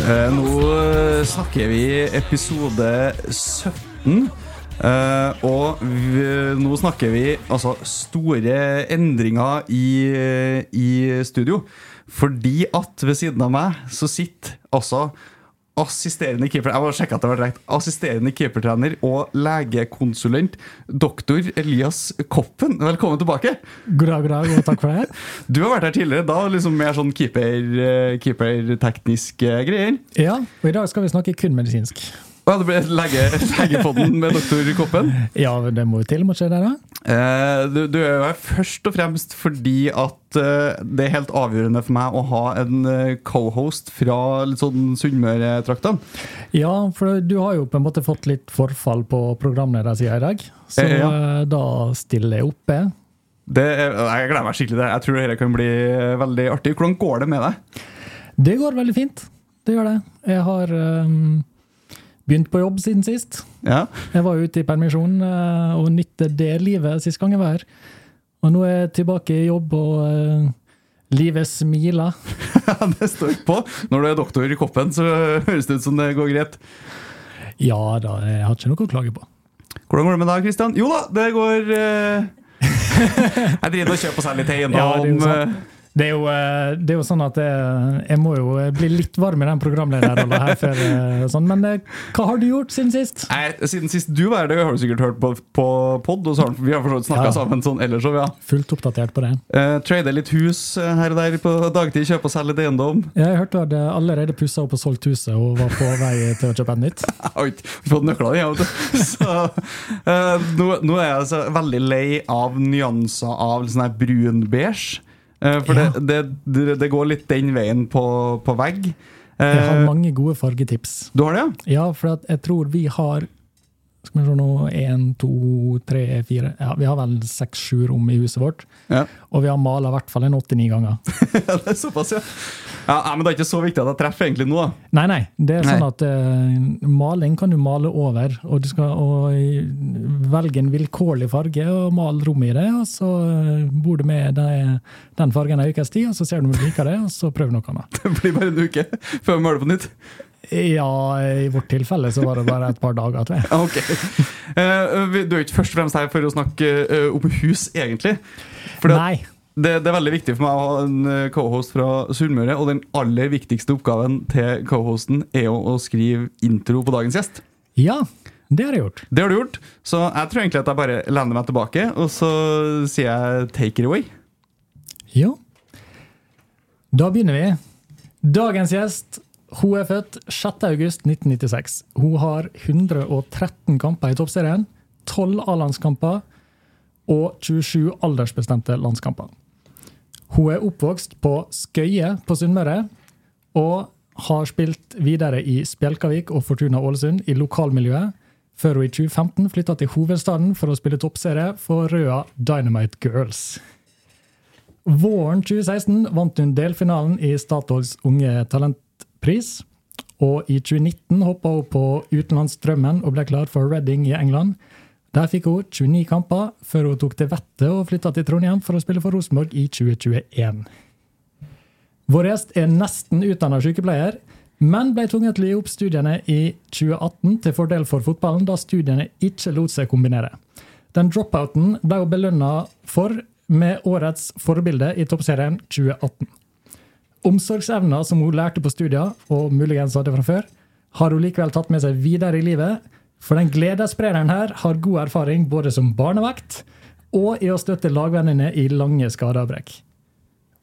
Eh, Nå snakker vi episode 17. eh, og vi, nå snakker vi altså store endringer i, i studio. Fordi at ved siden av meg så sitter altså assisterende keeper Jeg må sjekke at det var rett. Assisterende keepertrener og legekonsulent doktor Elias Koppen. Velkommen tilbake. God dag, god dag, og takk for det. Du har vært her tidligere, da liksom mer sånn keeper, eh, keepertekniske greier. Ja, og i dag skal vi snakke kun medisinsk. Ja, det ble lege, legepodden med doktor Koppen. Ja, det må jo til, må skje det? da? Eh, du, du er jo her først og fremst fordi at eh, det er helt avgjørende for meg å ha en eh, co-host fra litt sånn Sunnmøre-traktene. Ja, for du har jo på en måte fått litt forfall på programledersida i dag. Så Eh, ja. eh, da stiller jeg oppe. Er- jeg gleder meg skikkelig til det. Jeg tror dette kan bli veldig artig. Hvordan går det med deg? Det går veldig fint. Det gjør det. Jeg har eh, begynt på jobb siden sist. Ja, Jeg var ute i permisjon eh, og nytte det livet sist gang jeg var her. Og nå er jeg tilbake i jobb, og eh, livet smiler. det står på. Når du er doktor i Koppen, så høres det ut som det går greit. Ja da, jeg har ikke noe å klage på. Hvordan går det med deg, Kristian? Jo da, det går uh... Jeg driver og kjøper seg litt Ja, eiendom. sant. Det er jo, eh, det er jo sånn at jeg, jeg må jo bli litt varm i den programlederrollen her før eh, sånn. Men eh, hva har du gjort siden sist? Nei, Siden sist du var her, det har du sikkert hørt på, på pod, og så har vi har snakka Ja. sammen sånn ellers òg, ja. Fullt oppdatert på det. Eh, Trade litt hus her og der på dagtid, kjøpe og selge litt eiendom. Jeg hørte du hadde allerede pussa opp og solgt huset og var på vei til å kjøpe et nytt. Jeg har ikke fått nøklene igjen, vet du. Så eh, nå, nå er jeg altså veldig lei av nyanser av sånn her brun-beige. Eh, for Ja. det, det, det, går litt den veien på, på vegg. Eh, Jeg har mange gode fargetips. du har det, ja? Ja, for at jeg tror vi har Skal vi se nå Én, to, tre, fire Ja, vi har vel seks-sju rom i huset vårt. Ja. Og vi har mala i hvert fall en åtte-ni ganger. ja det er såpass, ja. Ja. Men det er ikke så viktig at jeg treffer egentlig nå, da. Nei, nei. Det er sånn at uh, maling kan du male over, og du skal og, velge en vilkårlig farge og male rom i det, og så eh, bor du med det, den fargen en ukes tid, og så ser du om du liker det, og så prøver du noe annet. Det blir bare en uke før vi maler på nytt. Ja, i vårt tilfelle så var det bare et par dager, til. okay. Eh, du er ikke først og fremst her for å snakke om hus, egentlig. For Nei. Det, det er veldig viktig for meg å ha en cohost co-host fra Sunnmøre, og den aller viktigste oppgaven til co-hosten er jo å skrive intro på dagens gjest. Ja, det har jeg gjort. Det har du gjort, så jeg tror egentlig at jeg bare lener meg tilbake, og så sier jeg take it away. Ja. Da begynner vi. Dagens gjest hun er født 6.8.1996. Hun har 113 kamper i toppserien, 12 A-landskamper og 27 aldersbestemte landskamper. Hun er oppvokst på Skøye på Sunnmøre og har spilt videre i Spjelkavik og Fortuna Ålesund i lokalmiljøet, før hun i 2015 flytta til hovedstaden for å spille toppserie for Røa Dynamite Girls. Våren 2016 vant hun delfinalen i Statoils Unge Talentpris. Og i 2019 hoppa hun på utenlandsdrømmen og ble klar for Reading i England. Der fikk hun 29 kamper, før hun tok til vettet og flytta til Trondheim for å spille for Rosenborg i 2021. Vår gjest er nesten utdanna sykepleier, men ble tvunget til å gi opp studiene i 2018 til fordel for fotballen, da studiene ikke lot seg kombinere. Den dropouten ble hun belønna for med årets forbilde i Toppserien 2018. Omsorgsevner som hun lærte på studier, og muligens hadde fra før, har hun likevel tatt med seg videre i livet. For den gledessprederen her har god erfaring både som barnevakt og i å støtte lagvennene i lange skadeavbrekk.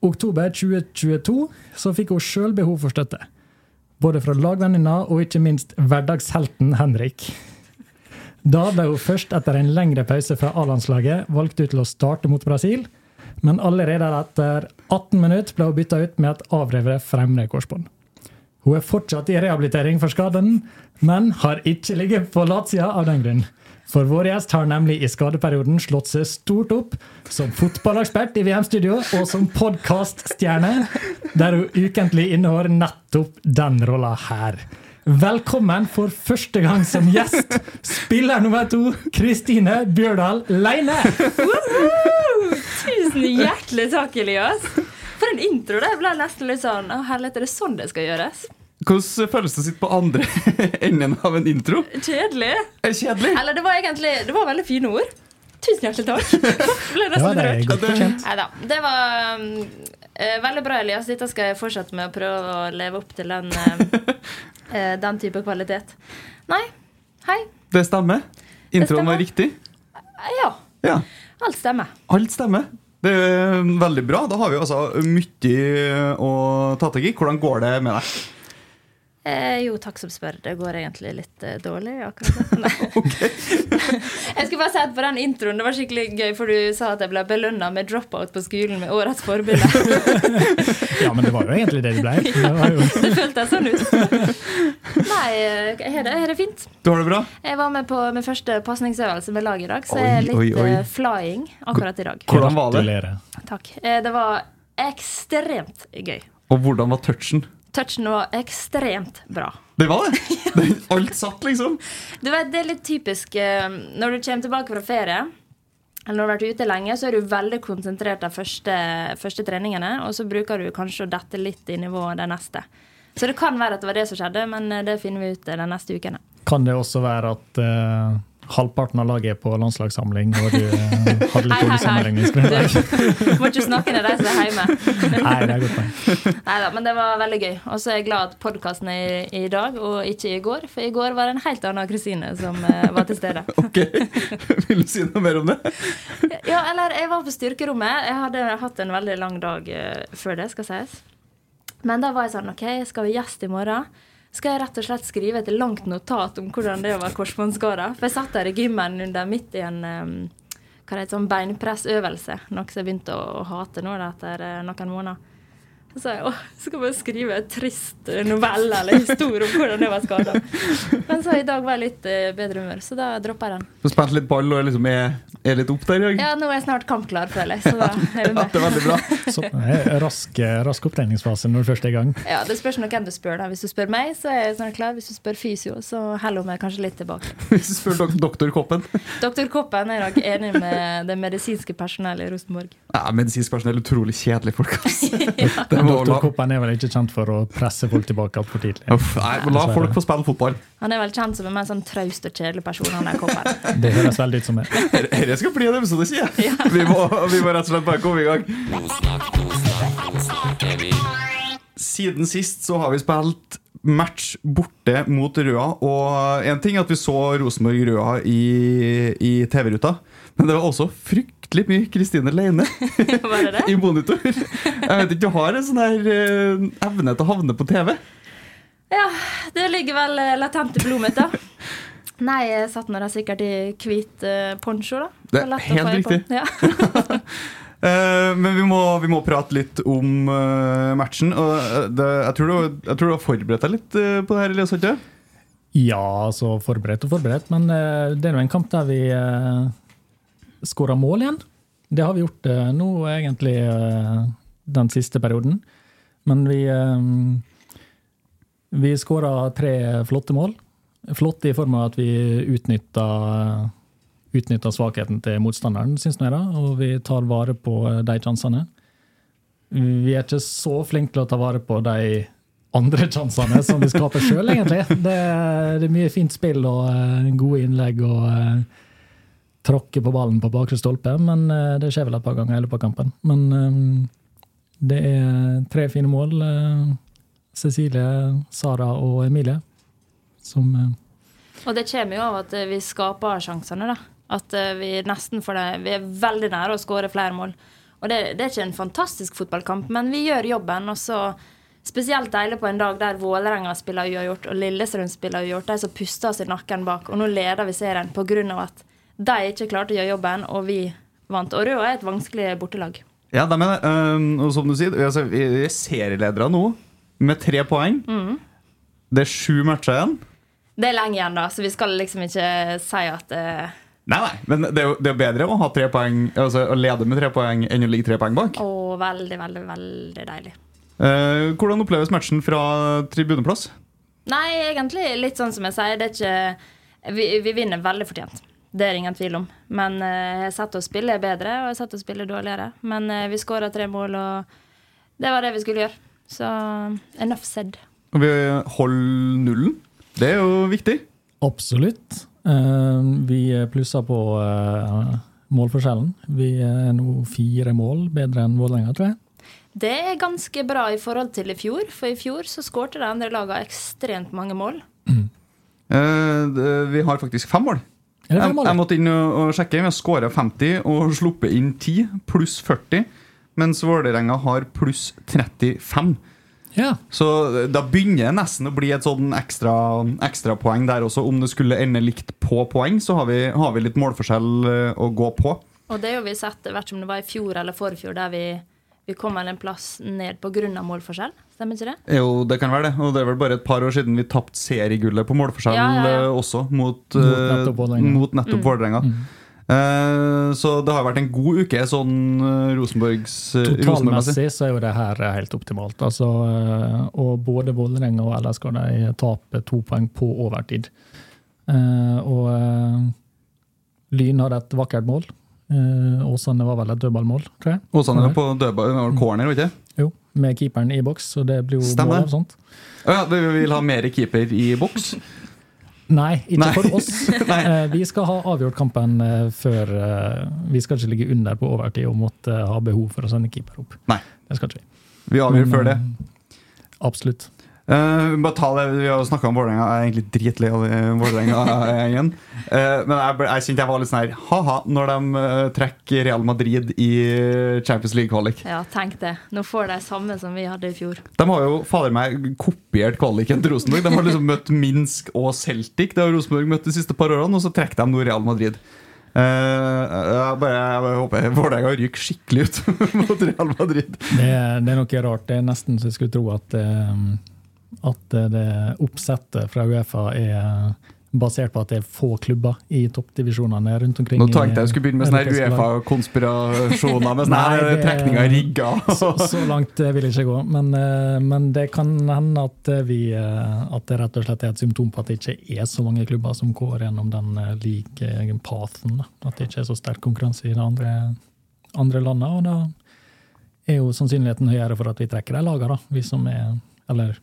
Oktober 2022 så fikk hun sjøl behov for støtte. Både fra lagvenninna og ikke minst hverdagshelten Henrik. Da ble hun først etter en lengre pause fra A-landslaget valgt ut til å starte mot Brasil, men allerede etter 18 minutter ble hun bytta ut med et avrevet fremre korsbånd. Hun er fortsatt i rehabilitering for skaden, men har ikke ligget på latsida av den grunn. For vår gjest har nemlig i skadeperioden slått seg stort opp som fotballekspert i VM-studio og som podkaststjerne, der hun ukentlig innehar nettopp den rolla her. Velkommen for første gang som gjest, spiller nummer to, Kristine Bjørdal Leine! Tusen hjertelig takk, Elias. For en intro. Det ble nesten litt sånn Å, herlighet, er det sånn det skal gjøres? Hvordan føles det å sitte på andre enden av en intro? Kjedelig. Er kjedelig? Eller det var egentlig Det var veldig fine ord. Tusen hjertelig takk. Ble nesten er rørt. godt fortjent. Det var um, eh, veldig bra, Elias. Dette skal jeg fortsette med å prøve å leve opp til den, eh, eh, den type kvalitet. Nei. Hei. Det stemmer. Introen stemmer. var riktig. Ja. Ja. Alt stemmer. Alt stemmer. Det er veldig bra. Da har vi altså mye å ta tak i. Hvordan går det med deg? Eh, jo, takk som spør. Det går egentlig litt eh, dårlig akkurat nå. Jeg skulle bare si at på den introen Det var skikkelig gøy, for du sa at jeg ble belønna med dropout på skolen med årets forbilde. Ja, men det var jo egentlig det det ble. Det var jo det føltes sånn ut. Nei, her jeg har det, jeg har det fint. Du har det bra? Jeg var med på min første pasningsøvelse med lag i dag, så jeg er litt oi, oi. eh, flying akkurat i dag. Hvordan var det? Takk. Eh, det var ekstremt gøy. Og hvordan var touchen? Touchen var ekstremt bra. Det var det! det alt satt, liksom. Du vet, Det er litt typisk eh, når du kommer tilbake fra ferie. Eller når du har vært ute lenge, så er du veldig konsentrert de første, første treningene. Og så bruker du kanskje å dette litt i nivået de neste. Så det kan være at det var det som skjedde, men eh, det finner vi ut de neste ukene. Kan det også være at eh, halvparten av laget er på landslagssamling, og du eh, hadde litt Hei, hei, dårlig hei. sammenligningsgrunnlag? Du må ikke snakke ned de som er hjemme. Nei, det er godt poeng. Neida, men det var veldig gøy. Og så er jeg glad at podkasten er i, i dag, og ikke i går. For i går var det en helt annen Kristine som eh, var til stede. Ok, Vil du si noe mer om det? Ja, eller jeg var på styrkerommet. Jeg hadde hatt en veldig lang dag eh, før det, skal sies. Men da var jeg sånn OK, skal vi gjest i morgen? Skal jeg rett og slett skrive et langt notat om hvordan det å være korsbåndskada? For jeg satt der i gymmen under midt i en um, hva det sånn beinpressøvelse. Noe som jeg begynte å, å hate nå etter uh, noen måneder. Så sa jeg åh, skal bare skrive en trist eh, novelle eller historie om hvordan jeg var skada. Men så i dag var jeg litt uh, bedre humør, så da droppa jeg den. Du spilte litt ball og liksom er, er litt opp der i dag? Ja, nå er jeg snart kampklar, føler jeg. Så da er vi Ja, med. det er veldig bra. Så, eh, rask, rask opptreningsfase når du først er i gang. Ja, Det spørs nok hvem du spør. da. Hvis du spør meg, så er jeg snart klar. Hvis du spør fysio, så heller hun meg kanskje litt tilbake. Hvis du spør dok doktor Koppen. Doktor Koppen er nok enig med det medisinske personellet i Rosenborg. Ja, Medisinsk personell er utrolig kjedelig folk. altså. ja. Doktor Koppen er vel ikke kjent for å presse folk tilbake altfor tidlig. Uff, nei, men la folk få spille fotball. Han er vel kjent som en mer sånn traust og kjedelig person, han er Koppen. Det høres veldig ut som det. Dette skal bli en episode, sier jeg. Vi, må, vi må rett og slett bare komme i gang. Siden sist så har vi spilt match borte mot Røa. Og en ting er at vi så Rosenborg-Røa i, i TV-ruta, men det var også fryktelig mye Kristine Leine det det? i monitor. Jeg vet ikke, Du har en sånn her eh, evne til å havne på TV. Ja, det ligger vel eh, latent i blodet mitt, da. Nei, jeg satt nå sikkert i hvit uh, poncho, da. Det er helt riktig. Ja. Eh, men vi må, vi må prate litt om eh, matchen. Og eh, det, jeg, tror du, jeg tror du har forberedt deg litt eh, på det her, Elias? ikke? Ja, altså forberedt og forberedt, men eh, det er jo en kamp der vi uh, skåra mål igjen. Det har vi gjort eh, nå egentlig eh, den siste perioden. Men vi Vi skåra tre flotte mål. Flotte i form av at vi utnytta utnytta svakheten til motstanderen, syns jeg, da, og vi tar vare på eh, de sjansene. Vi er ikke så flinke til å ta vare på de andre sjansene som vi skaper sjøl, egentlig. Det, det, er mye fint spill og uh, gode innlegg og uh, tråkke på ballen på bakre stolpe, men uh, det skjer vel et par ganger i løpet av kampen. Men um, det er tre fine mål. Cecilie, Sara og Emilie som Og det kommer jo av at vi skaper sjansene, da. At vi nesten får det Vi er veldig nære å skåre flere mål. Og det, det, er ikke en fantastisk fotballkamp, men vi gjør jobben. Og så spesielt deilig på en dag der Vålerenga spiller uavgjort og Lillestrøm spiller uavgjort. De som puster oss i nakken bak. Og nå leder vi serien pga. at de ikke klarte å gjøre jobben, og vi vant. Og Røa er et vanskelig bortelag. Ja, de mener jeg og som du sier, altså, vi er serieledere nå, med tre poeng. Mm. Det er sju matcher igjen. Det er lenge igjen, da, så vi skal liksom ikke si at uh, Nei, nei, men det er jo det er bedre å ha tre poeng Altså å lede med tre poeng enn å ligge tre poeng bak. Å, veldig, veldig, veldig deilig. Eh, hvordan oppleves matchen fra tribuneplass? Nei, egentlig litt sånn som jeg sier. Det er ikke Vi, vi vinner veldig fortjent. Det er det ingen tvil om. Men eh, jeg setter å oss spille bedre, og jeg setter å oss spille dårligere. Men eh, vi skåra tre mål, og det var det vi skulle gjøre. Så enough said. Og vi holder nullen. Det er jo viktig. Absolutt. Eh, vi plusser på eh, målforskjellen. Vi er nå fire mål bedre enn Vålerenga, tror jeg. Det er ganske bra i forhold til i fjor, for i fjor så skårte de andre lagene ekstremt mange mål. Mm. Uh, vi har faktisk fem mål. Jeg, jeg, måtte inn og sjekke. Vi har skåra 50 og sluppet inn 10, pluss 40. Mens Vålerenga har pluss 35. Ja. Så da begynner det nesten å bli et sånn ekstra, ekstra poeng der også. Om det skulle ende likt på poeng, så har vi, har vi litt målforskjell eh, å gå på. Og det har vi sett, hvert som om det var i fjor eller forfjor, der vi, vi kom en plass ned pga. målforskjell. Stemmer ikke det? Jo, det kan være det. Og det er vel bare et par år siden vi tapte seriegullet på målforskjell ja, ja, ja. Eh, også, mot, mot nettopp eh, Vålerenga. Mm. Uh, så det har vært en god uke sånn uh, Rosenborgs uh, Totalmessig så er jo det her helt optimalt. Altså, og både Vålerenga og LSK de tape to poeng på overtid. og Lyn hadde et vakkert mål. Åsane var vel et dødballmål, tror jeg. Åsane var på dødball, corner, ikke Jo, med keeperen i boks, så det blir jo Stemmer. mål av sånt. Ja, vi vil ha mer keeper i boks? Nei, ikke Nei. for oss. Eh, vi skal ha avgjort kampen eh, før eh, Vi skal ikke ligge under på overtid og måtte ha behov for å sende keeper opp. Nei. Det skal ikke vi. Vi avgjør før det. Absolutt. Uh, bare ta det, Vi har snakka om Vålerenga. Jeg er egentlig dritlei av Vålerenga-gjengen. Uh, men jeg, jeg kjente jeg var litt sånn her ha-ha når de uh, trekker Real Madrid i Champions League-kvalik. Ja, tenk det. Nå får de samme som vi hadde i fjor. De har jo fader meg kopiert kvaliken til Rosenborg. De har liksom møtt Minsk og Celtic. Det har Rosenborg møtt de siste par årene, og så trekker de nå Real Madrid. jeg, bare, jeg håper Vålerenga ryker skikkelig ut mot Real Madrid. Det, det, er noe rart. Det er nesten så jeg skulle tro at at det oppsettet fra Uefa er basert på at det er få klubber i toppdivisjonene rundt omkring. Nå tenkte jeg jeg skulle begynne med sånne Uefa-konspirasjoner med sånne trekninger rigga. så, så, langt vil jeg ikke gå. Men, eh, men, det kan hende at, vi, eh, at det rett og slett er et symptom på at det ikke er så mange klubber som går gjennom den eh, like pathen. At det ikke er så sterk konkurranse i de andre, andre landene. Og da er jo sannsynligheten høyere for at vi trekker de lagene, vi som er Eller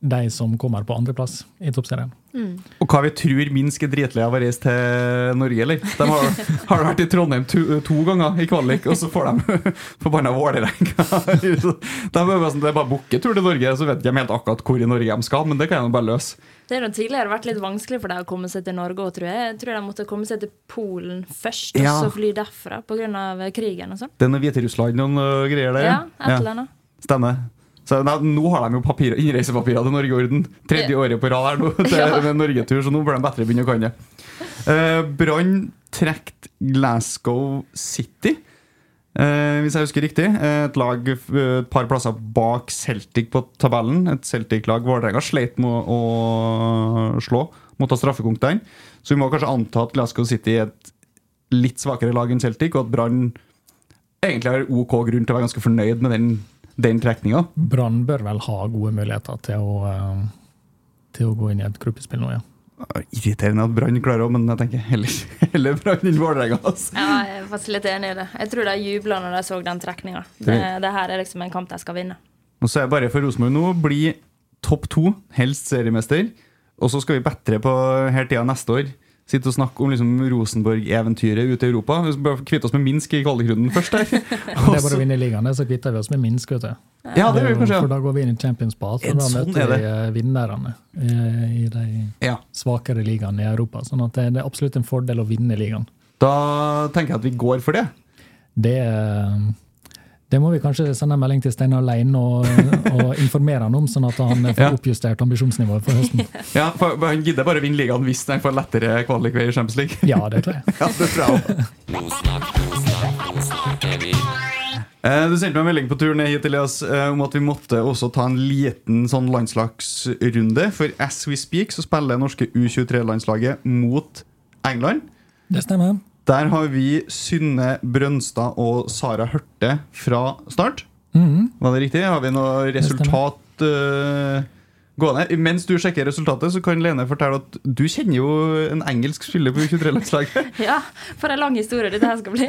de som kommer på andreplass i toppserien. Mm. Og hva vi tror Minsk er dritlei av å reise til Norge, eller? De har, har vært i Trondheim to, to, ganger i kvalik, og så får de forbanna Vålerenga. De bare sånn, det er bare booke tur til Norge, så vet de helt akkurat hvor i Norge de skal, men det kan de bare løse. Det har tidligere vært litt vanskelig for dem å komme seg til Norge òg, tror jeg. Jeg tror de måtte komme seg til Polen først, og så fly derfra pga. krigen og sånn. Det er noe Hviterussland og noe greier der? Ja, et eller annet. Stemmer. Så nei, Nå har de jo papir, innreisepapirer til Norge i orden. Tredje året på rad her nå til ja. norgetur, så nå bør de bedre begynne å kan det. Uh, Brann trukket Glasgow City. uh, hvis jeg husker riktig. Et lag eh, et par plasser bak Celtic på tabellen. Et Celtic-lag Vålerenga sleit med å slå, måtte ha straffekonk der. Så vi må kanskje anta at Glasgow City er et litt svakere lag enn Celtic, og at Brann egentlig har OK grunn til å være ganske fornøyd med den, den trekninga. Brann bør vel ha gode muligheter til å, eh, til å gå inn i et gruppespill nå, ja. Irriterende at Brann klarer å, men jeg tenker heller, heller Brann enn Vålerenga. Altså. Ja, jeg er faktisk litt enig i det. Jeg tror de jubla når de så den trekninga. Det, det her er liksom en kamp de skal vinne. Og så er det bare for Rosenborg nå bli topp to, helst seriemester. Og så skal vi bedre på her tida neste år. Sitte og snakke om liksom Rosenborg-eventyret ute i Europa. Vi skal bare kvitte oss med Minsk i kvalikrunden først. der Det er bare å vinne ligaen, så kvitter vi oss med Minsk. vet du. Ja, det gjør vi kanskje. For da går vi inn i Champions Pass, og da Sånn møter er vi eh, vinnerne eh, i de Ja. svakere ligaene i Europa. Sånn at det er absolutt en fordel å vinne ligaen. Da tenker jeg at vi går for det. Det, det må vi kanskje sende en melding til Steinar Lein og, og informere han om, sånn at han får Ja. oppjustert ambisjonsnivået for høsten. Ja, for Han gidder bare å vinne ligaen hvis han får lettere kvalikvei i Champions League. Ja, det tror jeg. Ja, det tror jeg. Eh, Du sendte meg en melding på turen hit Elias, eh, om at vi måtte også ta en liten sånn landslagsrunde. For as we speak så spiller norske U23-landslaget mot England. Det stemmer. Der har vi Synne Brønstad og Sara Hørte fra start. Mm. Var det riktig? Har vi noe resultat uh, gående? Mens du sjekker resultatet, så kan Lene fortelle at du kjenner jo en engelsk spiller på U23-landslaget. Ja, for en lang historie dette her skal bli.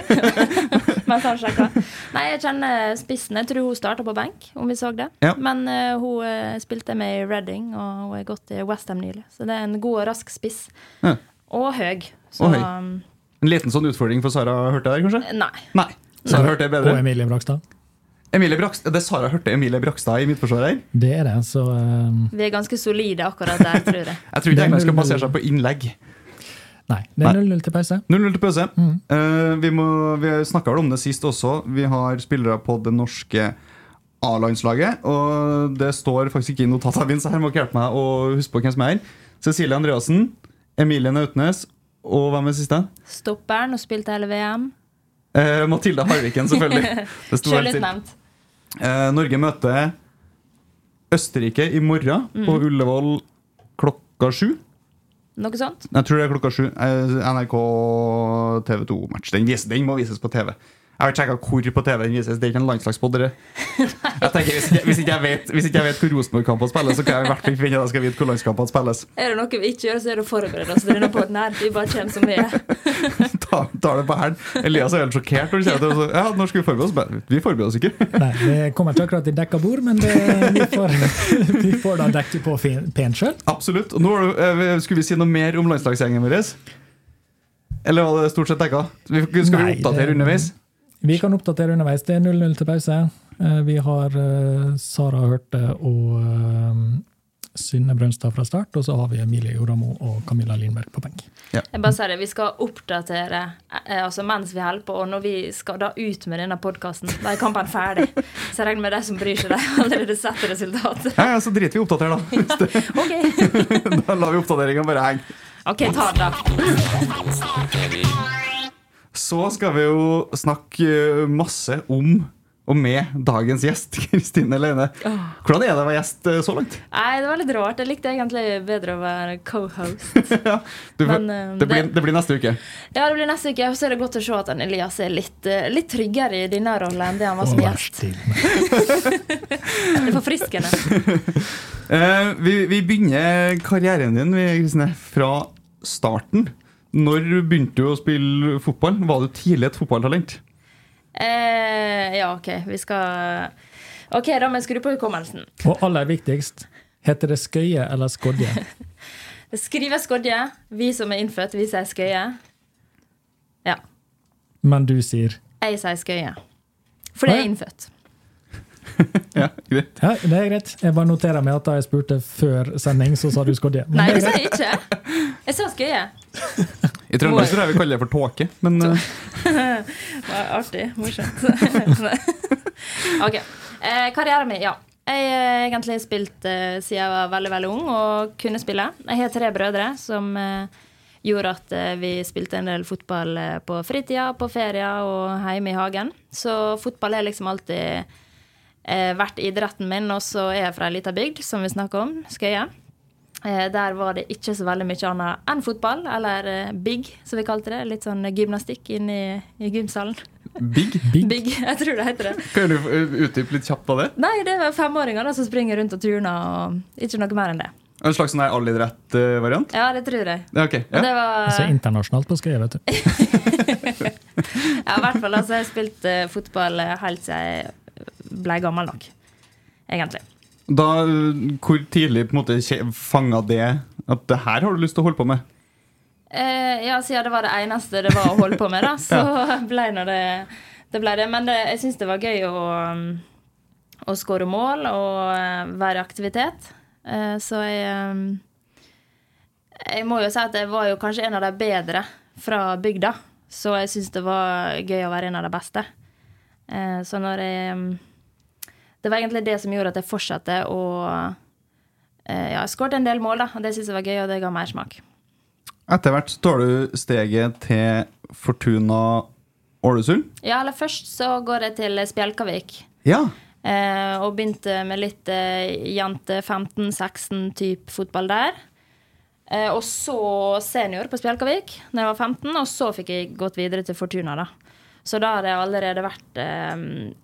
Mens han sjekker. Nei, jeg kjenner spissen. Jeg tror hun starta på benk, om vi så det. Ja. Men uh, hun eh, spilte med i Reading, og hun har gått i Westham nylig. Så det er en god og rask spiss. Ja. Og høy. Så Og høy. En liten sånn utfordring for Sara Hørte der, kanskje? nei. Nei. Sara Hørte er Og bedre. Emilie Brakstad. Emilie Brakstad, det er Sara Hørte Emilie Brakstad i midtforsvaret her. Det er det, så um... Vi er ganske solide akkurat der, tror jeg. Jeg tror ikke England skal 0-0. basere seg på innlegg. Nei. Det er 0-0 til pause. 0-0 til pause. Eh, vi må, vi snakka vel om det sist også. Vi har spillere på det norske A-landslaget. Og det står faktisk ikke i notatene mine, så her må dere hjelpe meg å huske på hvem som er her. Cecilie Andreassen, Emilie Nautnes og hvem er siste? Stopperen og spilte hele VM. Eh, Mathilde Harviken, selvfølgelig. Sjølutnevnt. Eh, Norge møter Østerrike i morgen på Ullevål klokka sju. Noe sånt. Jeg tror det er klokka sju. Eh, NRK TV2-match. Den, den må vises på TV. Jeg har sjekka hvor på TV den vises. Det er ikke en landslagspod. Jeg tenker, hvis, ikke, hvis, ikke jeg vet, hvis ikke jeg vet hvor Rosenborg-kampene spilles, så kan jeg i hvert fall finne at jeg skal vite hvor landskampene spilles. Er det noe vi ikke gjør, så er det å forberede oss til denne den her. Vi bare kommer som vi er. Ta, tar det på hælen. Elias er helt sjokkert når du sier det så- ja, når skal vi forberede oss. Men Vi forbereder oss ikke. Nei, det kommer ikke akkurat i dekka bord, men det, vi, får, vi får da dekket på fin- pent sjøl. Absolutt. Og nå har du- eh, Skulle vi si noe mer om landslagsgjengen vår? Eller var det stort sett dekka? Vi- Skal vi oppdatere det- underveis? Vi kan oppdatere underveis. Det er 0-0 til pause. Eh, Vi har eh, Sara Hørte og eh, Synne Brønstad fra start, og så har vi Emilie Joramo og Camilla Lindberg på benk. Jeg bare sier det, Vi skal oppdatere altså mens vi holder på, og når vi skal da ut med denne podkasten. Da er kampen ferdig. Så jeg regner med de som bryr seg, de har allerede sett resultatet. Ja, ja, Så driter vi i å oppdatere, da. Da lar vi oppdateringa bare henge. Ok, ta det, da. Så skal vi jo snakke eh, masse om og med dagens gjest, Kristine Leine. Hvordan er det å være gjest eh, så langt? Nei, det var litt rart. Jeg likte egentlig bedre å være co-host. Ja, Men, eh, det, blir, det- blir neste uke. Ja, det blir neste uke, og så er det godt å se at Elias er litt, litt tryggere i denne rollen enn det han var som gjest. Det er forfriskende. uh, vi, vi begynner karrieren din Kristine, fra starten. Når begynte du å spille fotball? Var du tidlig et fotballtalent? Eh, ja, OK, vi skal OK, da må jeg skru på hukommelsen. Og aller viktigst, heter det Skøye eller Skodje? Det skrives Skodje. Vi som er innfødt, vi sier Skøye. Ja. Men du sier Jeg sier Skøye. For det er innfødt. Ja, greit. Ja, det er greit. Jeg bare noterer meg at da jeg spurte før sending, så sa du Skodje. Men Nei, det sa jeg ikke. Jeg sa Skøye. I Trøndelag tror jeg vi kaller det for tåke. Men uh. Artig. Morsomt. ok. Eh, karrieren min, ja. Jeg har egentlig spilt eh, siden jeg var veldig veldig ung og kunne spille. Jeg har tre brødre som eh, gjorde at eh, vi spilte en del fotball eh, på fritida, på ferier og hjemme i hagen. Så fotball har liksom alltid eh, vært idretten min. Og så er jeg fra ei lita bygd, som vi snakker om, Skøye. Eh, der var det ikke så veldig mye annet enn fotball, eller eh, big, som vi kalte det. Litt sånn gymnastikk inne i, i gymsalen. Big? Big, jeg tror det heter det. Kan du eh, utdype litt kjapt på det? Nei, det var femåringer da, som springer rundt og turner, og ikke noe mer enn det. En slags sånn allidrett-variant? Ja, det tror jeg. Ja, ok. Ja. det var Altså internasjonalt på skrevet, vet du. Ja, i hvert fall. Altså, jeg har spilt fotball helt siden jeg ble gammel nok. Egentlig. Da, eh, hvor tidlig på en måte fanga det at det her har du lyst til å holde på med? Eh, ja, siden det var det eneste det var å holde på med, da, så ble det, det ble det. Men det, jeg syns det var gøy å, å skåre mål og eh, være i aktivitet. Eh, så jeg um, Jeg må jo si at jeg var jo kanskje en av de bedre fra bygda. Så jeg syns det var gøy å være en av de beste. Eh, så når jeg Det var egentlig det som gjorde at jeg fortsatte å eh, Ja, jeg skåret en del mål, da, og det syns jeg var gøy, og det ga mersmak. Etter hvert så tar du steget til Fortuna Ålesund. Ja, eller først så går jeg til Spjelkavik. Ja. Eh, og begynte med litt eh, jente 15-16-type fotball der. Eh, og så senior på Spjelkavik når jeg var 15, og så fikk jeg gått videre til Fortuna. da. Så da har jeg allerede vært eh,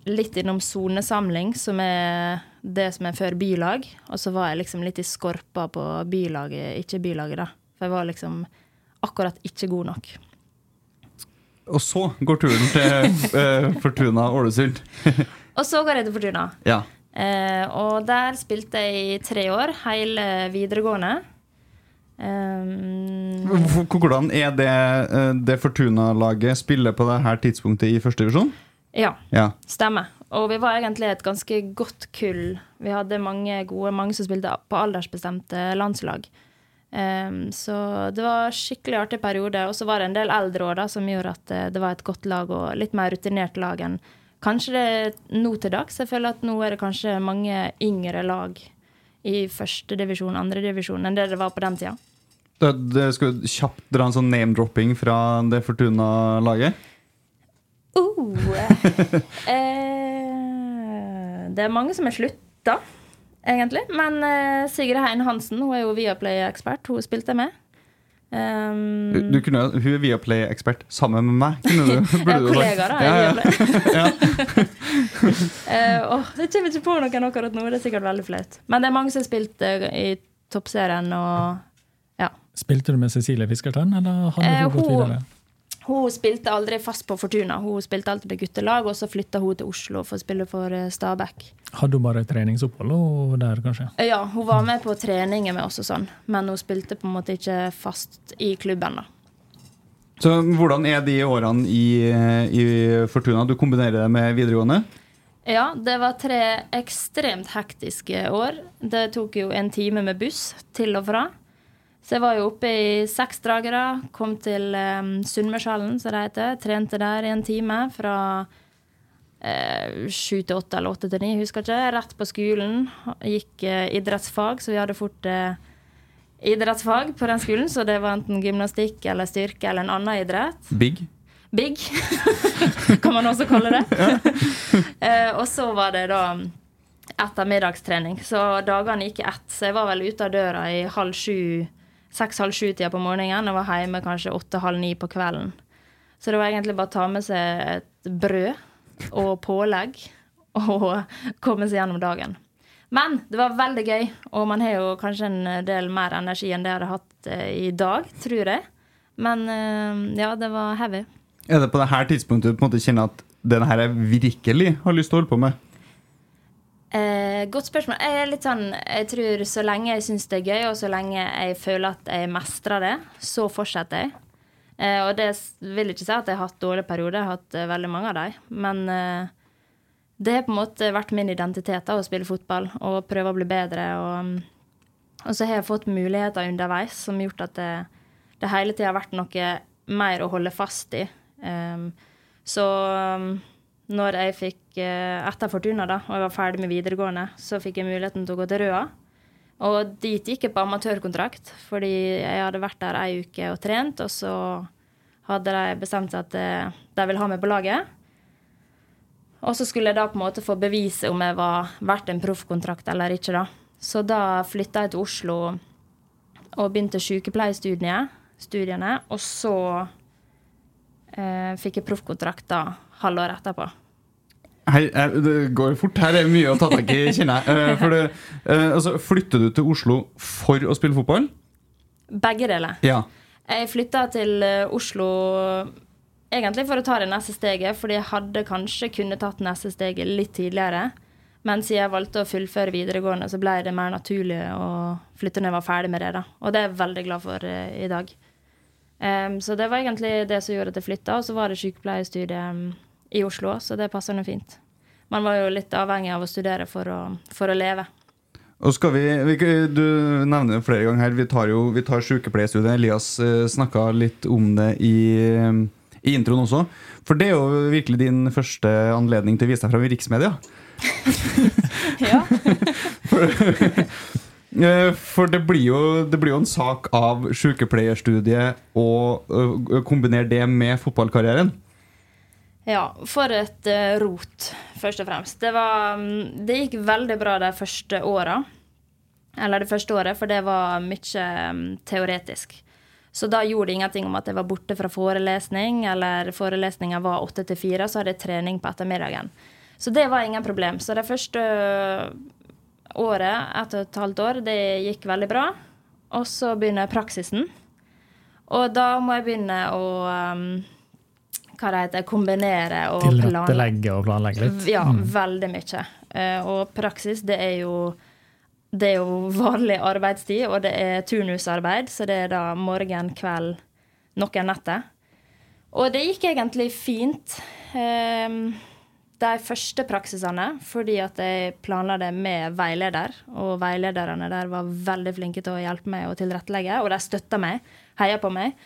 litt innom sonesamling, som er det som er før bylag. Og så var jeg liksom litt i skorpa på bylaget, ikke bylaget, da. For jeg var liksom akkurat ikke god nok. Og så går turen til eh, Fortuna Ålesund. Og så går jeg til Fortuna. Ja. Eh, og der spilte jeg i tre år, hele videregående. Um, Hvordan er det eh, det Fortuna-laget spiller på det her tidspunktet i første divisjon? ja, Ja. stemmer. Og vi var egentlig et ganske godt kull. Vi hadde mange gode, mange som spilte på aldersbestemte landslag. Um, så det var skikkelig artig periode. Og så var det en del eldre år da, som gjorde at eh, det var et godt lag og litt mer rutinert lag enn kanskje det nå til dags. Jeg føler at nå er det kanskje mange yngre lag i førstedivisjon, andredivisjon enn det det var på den tida. Det, det skal kjapt dra en sånn name-dropping fra det Fortuna-laget. Uh, eh, det er mange som er slutta, egentlig. Men eh, Sigrid Hein Hansen hun er jo Viaplay-ekspert. Hun spilte med. Um, Du, du kunne, hun er Viaplay-ekspert sammen med meg. Kunne du, ja, kollegaer, da. Ja, ja. uh, oh, det kommer ikke på noen akkurat nå. Det er sikkert veldig flaut. Men det er mange som har spilt uh, i toppserien og ja. Spilte du med Cecilie Fiskertønn, eller har uh, hun gått videre? Hun spilte aldri fast på Fortuna. Hun spilte alltid på guttelag, og så flytta hun til Oslo for å spille for eh, Stabæk. Hadde hun bare treningsopphold der, kanskje? Ja, hun var med på treninger med oss og sånn, men hun spilte på en måte ikke fast i klubben, da. Så hvordan er de årene i, i Fortuna? Du kombinerer det med videregående? Ja, det var tre ekstremt hektiske år. Det tok jo en time med buss til og fra. Så jeg var jo oppe i seks dragere. kom til um, Sunnmørshallen, som det heter. Trente der i en time fra eh, sju til åtte eller åtte til ni, husker ikke. Rett på skolen. Gikk uh, idrettsfag, så vi hadde fort uh, idrettsfag på den skolen. Så det var enten gymnastikk eller styrke eller en annen idrett. Big? Big, kan man også kalle det. uh, og så var det da ettermiddagstrening. Så dagene gikk i ett. Så jeg var vel ute av døra i halv sju, seks-halv sju-tida på morgenen. Og var hjemme kanskje åtte-halv ni på kvelden. Så det var egentlig bare å ta med seg et brød og pålegg og komme seg gjennom dagen. Men det var veldig gøy, og man har jo kanskje en del mer energi enn det jeg hadde hatt eh, i dag, tror jeg. Men eh, ja, det var heavy. Er det på det her tidspunktet du på en måte kjenner at det her jeg virkelig har lyst til å holde på med? Eh, godt spørsmål. Jeg er litt sånn Jeg tror så lenge jeg syns det er gøy, og så lenge jeg føler at jeg mestrer det, så fortsetter jeg. Eh, og det vil ikke si at jeg har hatt dårlige perioder, jeg har hatt eh, veldig mange av dem. Men eh, det har på en måte vært min identitet da, å spille fotball og prøve å bli bedre. Og, og så har jeg fått muligheter underveis som har gjort at det, det hele tida har vært noe mer å holde fast i. Um, så um, når jeg fikk eh, etter Fortuna da, og jeg var ferdig med videregående, så fikk jeg muligheten til å gå til Røa. Og dit gikk jeg på amatørkontrakt, fordi jeg hadde vært der ei uke og trent, og så hadde de bestemt seg at eh, de ville ha meg på laget. Og så skulle jeg da på en måte få bevise om jeg var verdt en proffkontrakt eller ikke. da. Så da flytta jeg til Oslo og begynte sykepleierstudiene. Og så eh, fikk jeg proffkontrakt da halvåret etterpå. Her, her, det går fort. Her er mye å ta tak i, kjenner jeg. Eh, for det, eh, altså, flytter du til Oslo for å spille fotball? Begge deler. Ja. Jeg flytta til eh, Oslo egentlig for å ta det neste steget, fordi jeg hadde kanskje kunne tatt neste steget litt tidligere. Men siden jeg valgte å fullføre videregående, så ble det mer naturlig å flytte når jeg var ferdig med det. da. Og det er jeg veldig glad for i dag. Um, så det var egentlig det som gjorde at jeg flytta. Og så var det sykepleierstudiet i Oslo, så det passer nå fint. Man var jo litt avhengig av å studere for å, for å leve. Og skal vi, vi, Du nevner det flere ganger her. Vi tar jo vi tar sykepleierstudiet. Elias uh, snakka litt om det i, i introen også. For det er jo virkelig din første anledning til å vise deg fram i riksmedia. ja. for, for det blir, jo, det blir jo en sak av sykepleierstudiet å kombinere det med fotballkarrieren. Ja, for et uh, rot, først og fremst. Det, var, mm, det gikk veldig bra de første åra. Eller det første året, for det var mye um, teoretisk. Så da gjorde det ingenting om at jeg var borte fra forelesning, eller forelesninga var åtte til fire, så hadde jeg trening på ettermiddagen. Så det var ingen problem. Så det første året, ett og et halvt år, det gikk veldig bra. Og så begynner praksisen. Og da må jeg begynne å um, hva det heter, kombinere og Tilrettelegge og planlegge litt? Ja, mm. veldig mye. Uh, og praksis, det er jo det er jo vanlig arbeidstid, og det er turnusarbeid, så det er da morgen, kveld, noen netter. Og det gikk egentlig fint. Um, de første praksisene fordi at jeg planla det med veileder. Og veilederne der var veldig flinke til å hjelpe meg og tilrettelegge, og de støtta meg, heia på meg.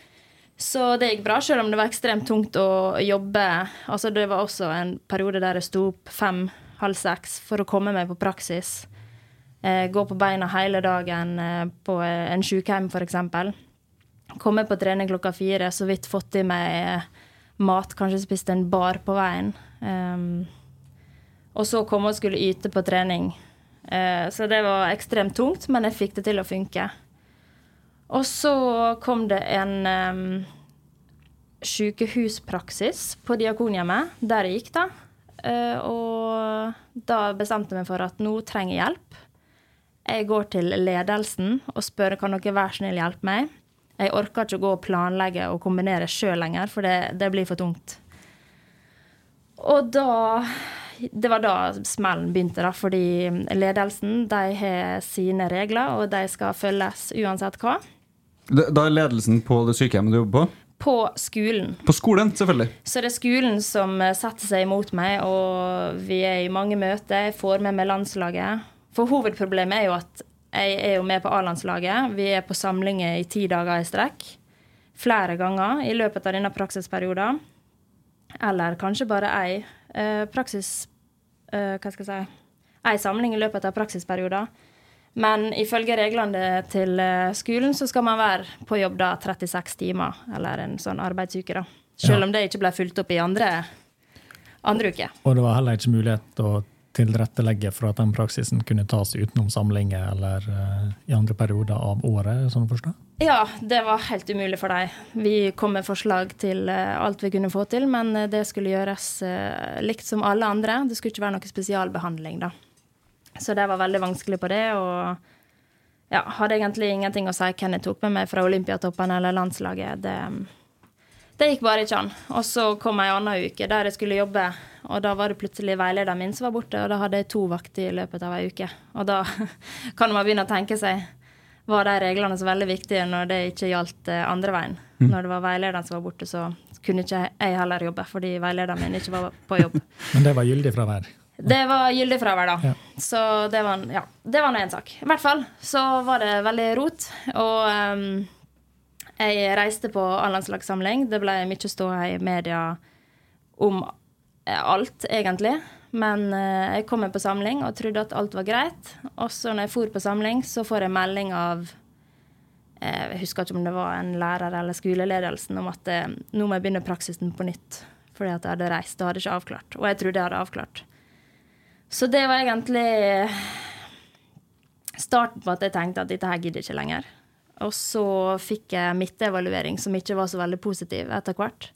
Så det gikk bra, selv om det var ekstremt tungt å jobbe. Altså Det var også en periode der jeg sto opp fem-halv seks for å komme meg på praksis. Eh, gå på beina hele dagen eh, på en sykehjem, f.eks. Komme på trening klokka fire, så vidt fått i meg mat, kanskje spist en bar på veien. Um, og så komme og skulle yte på trening. Eh, så det var ekstremt tungt, men jeg fikk det til å funke. Og så kom det en um, sykehuspraksis på Diakonhjemmet, der jeg gikk, da. Uh, og da bestemte jeg meg for at nå trenger jeg hjelp. Jeg går til ledelsen og spør kan dere være snill hjelpe meg. Jeg orker ikke å gå og planlegge og kombinere sjøl lenger, for det, det, blir for tungt. Og da Det var da smellen begynte, da, fordi ledelsen de har sine regler, og de skal følges uansett hva. Da er ledelsen på det sykehjemmet du jobber på? På skolen. På skolen, selvfølgelig. Så det er skolen som setter seg imot meg, og vi er i mange møter. Jeg får med meg landslaget. For hovedproblemet er jo at jeg er jo med på A-landslaget. Vi er på samlinger i ti dager i strekk. Flere ganger i løpet av denne praksisperioden. Eller kanskje bare ei eh, praksis... Eh, hva skal jeg si Ei samling i løpet av praksisperioden. Men ifølge reglene til eh, skolen så skal man være på jobb da 36 timer, eller en sånn arbeidsuke, da. Selv ja. om det ikke ble fulgt opp i andre, andre uke. Og det var heller ikke mulighet til å tilrettelegge for at den praksisen kunne tas utenom samlinger eller uh, i andre perioder av året? sånn å forstå? Ja, det var helt umulig for dem. Vi kom med forslag til uh, alt vi kunne få til, men uh, det skulle gjøres likt som alle andre. Det skulle ikke være noe spesialbehandling, da. Så det var veldig vanskelig på det. og ja, hadde egentlig ingenting å si hvem jeg tok med meg fra Olympiatoppen eller landslaget. Det, det gikk bare ikke an. Og så kom ei anna uke der jeg skulle jobbe og da var det plutselig veilederen min som var borte, og da hadde jeg to vakter i løpet av ei uke. Og da kan man begynne å tenke seg var de reglene så veldig viktige når det ikke gjaldt eh, andre veien. Mm. Når det var veilederen som var borte, så kunne ikke jeg heller jobbe fordi veilederen min ikke var på jobb. Men det var gyldig fravær? Det var gyldig fravær, da. Ja. Så det var, ja, det var nå én sak. I hvert fall så var det veldig rot. Og um, jeg reiste på A-landslagssamling. Det ble mye ståhei i media om alt, egentlig. Men uh, jeg kom på samling og trodde at alt var greit. Og så når jeg for på samling, så får jeg melding av eh, Jeg husker ikke om det var en lærer eller skoleledelsen om at eh, nå må jeg begynne praksisen på nytt. Fordi at jeg hadde reist og hadde ikke avklart. Og jeg trodde jeg hadde avklart. Så det var egentlig starten på at jeg tenkte at dette her gidder ikke lenger. Og så fikk jeg midtevaluering som ikke var så veldig positiv etter hvert.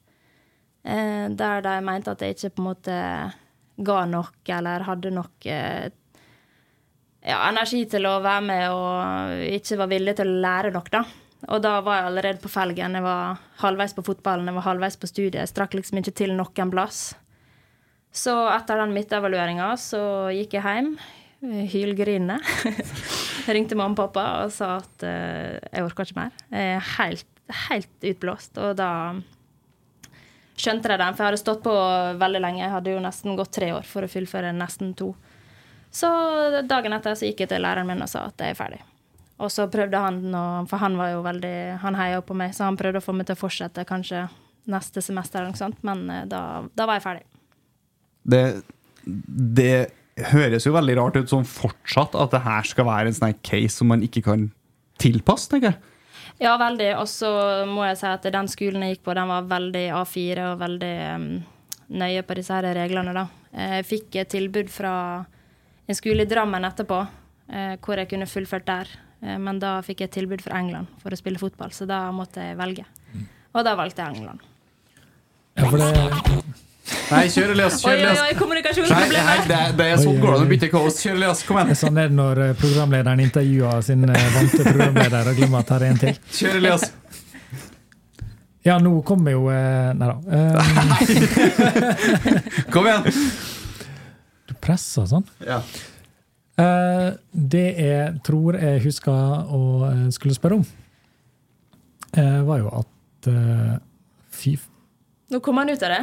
Eh, der de mente at jeg ikke på en måte ga nok eller hadde nok eh, ja, energi til å være med og ikke var villig til å lære nok, da. Og da var jeg allerede på felgen. Jeg var halvveis på fotballen, jeg var halvveis på studiet. Jeg strakk liksom ikke til noen plass. Så etter den midtevalueringa så gikk jeg hjem, hylgrinende. Ringte mamma og pappa og sa at uh, jeg orker ikke mer. Jeg er helt, helt utblåst. Og da skjønte de det, for jeg hadde stått på veldig lenge. Jeg hadde jo nesten gått tre år for å fullføre nesten to. Så dagen etter så gikk jeg til læreren min og sa at jeg er ferdig. Og så prøvde han, for han var jo veldig, han heia på meg, så han prøvde å få meg til å fortsette kanskje neste semester, eller noe sånt, men da, da var jeg ferdig. Det, det høres jo veldig rart ut som fortsatt at det her skal være en sånn case som man ikke kan tilpasse, tenker jeg. Ja, veldig. Og så må jeg si at den skolen jeg gikk på, den var veldig A4 og veldig um, nøye på disse her reglene, da. Jeg fikk et tilbud fra en skole i Drammen etterpå, uh, hvor jeg kunne fullført der. Uh, men da fikk jeg et tilbud fra England for å spille fotball, så da måtte jeg velge. Og da valgte jeg England. Ja, for det, Nei, kjør, Elias. Oi, Kjør, oi, Elias. oi, Nei, kommunikasjonsproblemer! nei, det, det er sånn går det an å bytte kaos. Kjør, Elias. Kom igjen. sånn er det når eh, programlederen intervjuer sin eh, vante programleder og glemmer at her er en til. Kjør, Elias. Ja, nå kommer jo eh, Nei da. Eh, Kom igjen. du presser sånn. Ja. Uh, det jeg tror jeg husker å skulle spørre om, uh, var jo at uh, Fy Nå kom han ut av det.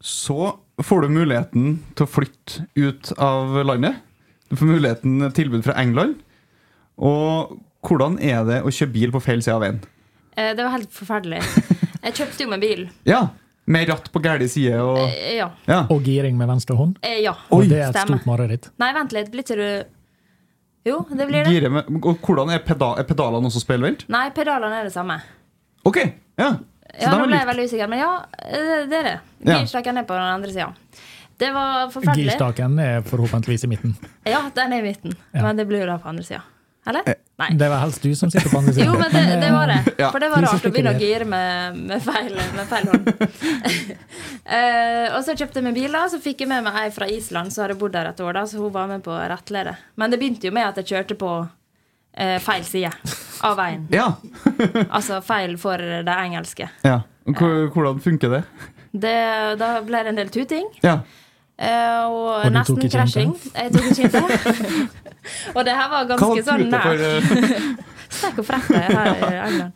Så får du muligheten til å flytte ut av landet. Du får muligheten tilbud fra England. Og hvordan er det å kjøre bil på feil side av veien? Eh, Det var helt forferdelig. Jeg kjøpte jo meg bil. Ja, Med ratt på gæren side og Eh, Ja. Ja. Og giring med venstre hånd. Eh, ja. Og det er et stemme. stort mareritt. Nei, vent litt. Blir ikke du Jo, det blir det. Med, og hvordan er, peda, er pedalene også speilvendt? Nei, pedalene er det samme. Ok, ja. Så Ja, Nå ble jeg veldig usikker, men ja, eh, det er det. Ja. Girstaken er på den andre sida. Det var forferdelig. Girstaken er forhåpentligvis i midten. Ja, den er i midten, Ja. men det blir jo da på andre sida. Eller? Nei. Det var helst du som sitter på andre siden. Jo, men det, det var det. Ja. For det var rart å begynne å gire med, med, feil, med feil hånd. uh, og så kjøpte jeg meg bil, da, så fikk jeg med meg ei fra Island som hadde bodd der et år. da, Så hun var med på rettlede. Men det begynte jo med at jeg kjørte på eh, feil side av veien. Ja. Altså feil for det engelske. ja. Og Hvordan funker det? Det, da ble det en del tuting. Ja. eh, og, Og nesten krasjing. Jeg tok ikke kjente og det her var ganske sånn nært. eh, Sterk og frekk her i England.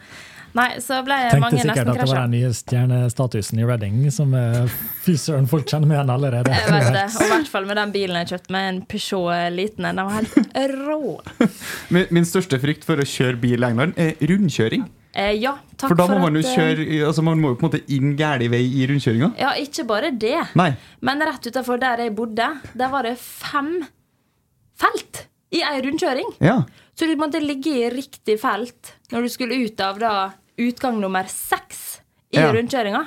Nei, så ble Tenkte mange sikkert at det var den nye stjernestatusen i Reading, som fysøren fy søren, folk kjenner meg igjen allerede. Jeg vet det, og i hvert fall med den bilen jeg kjøpte med en Peugeot liten en. Den var helt rå. Min, min største frykt for å kjøre bil i England er rundkjøring. Eh, ja, takk For da må for man jo at, eh, kjøre altså Man må jo på en måte inn gæren vei i rundkjøringa. Ja, ikke bare det. Nei. Men rett utafor der jeg bodde, der var det fem felt i ei rundkjøring. Ja. Så du måtte ligge i riktig felt når du skulle ut av da utgang nummer seks i Ja. rundkjøringa.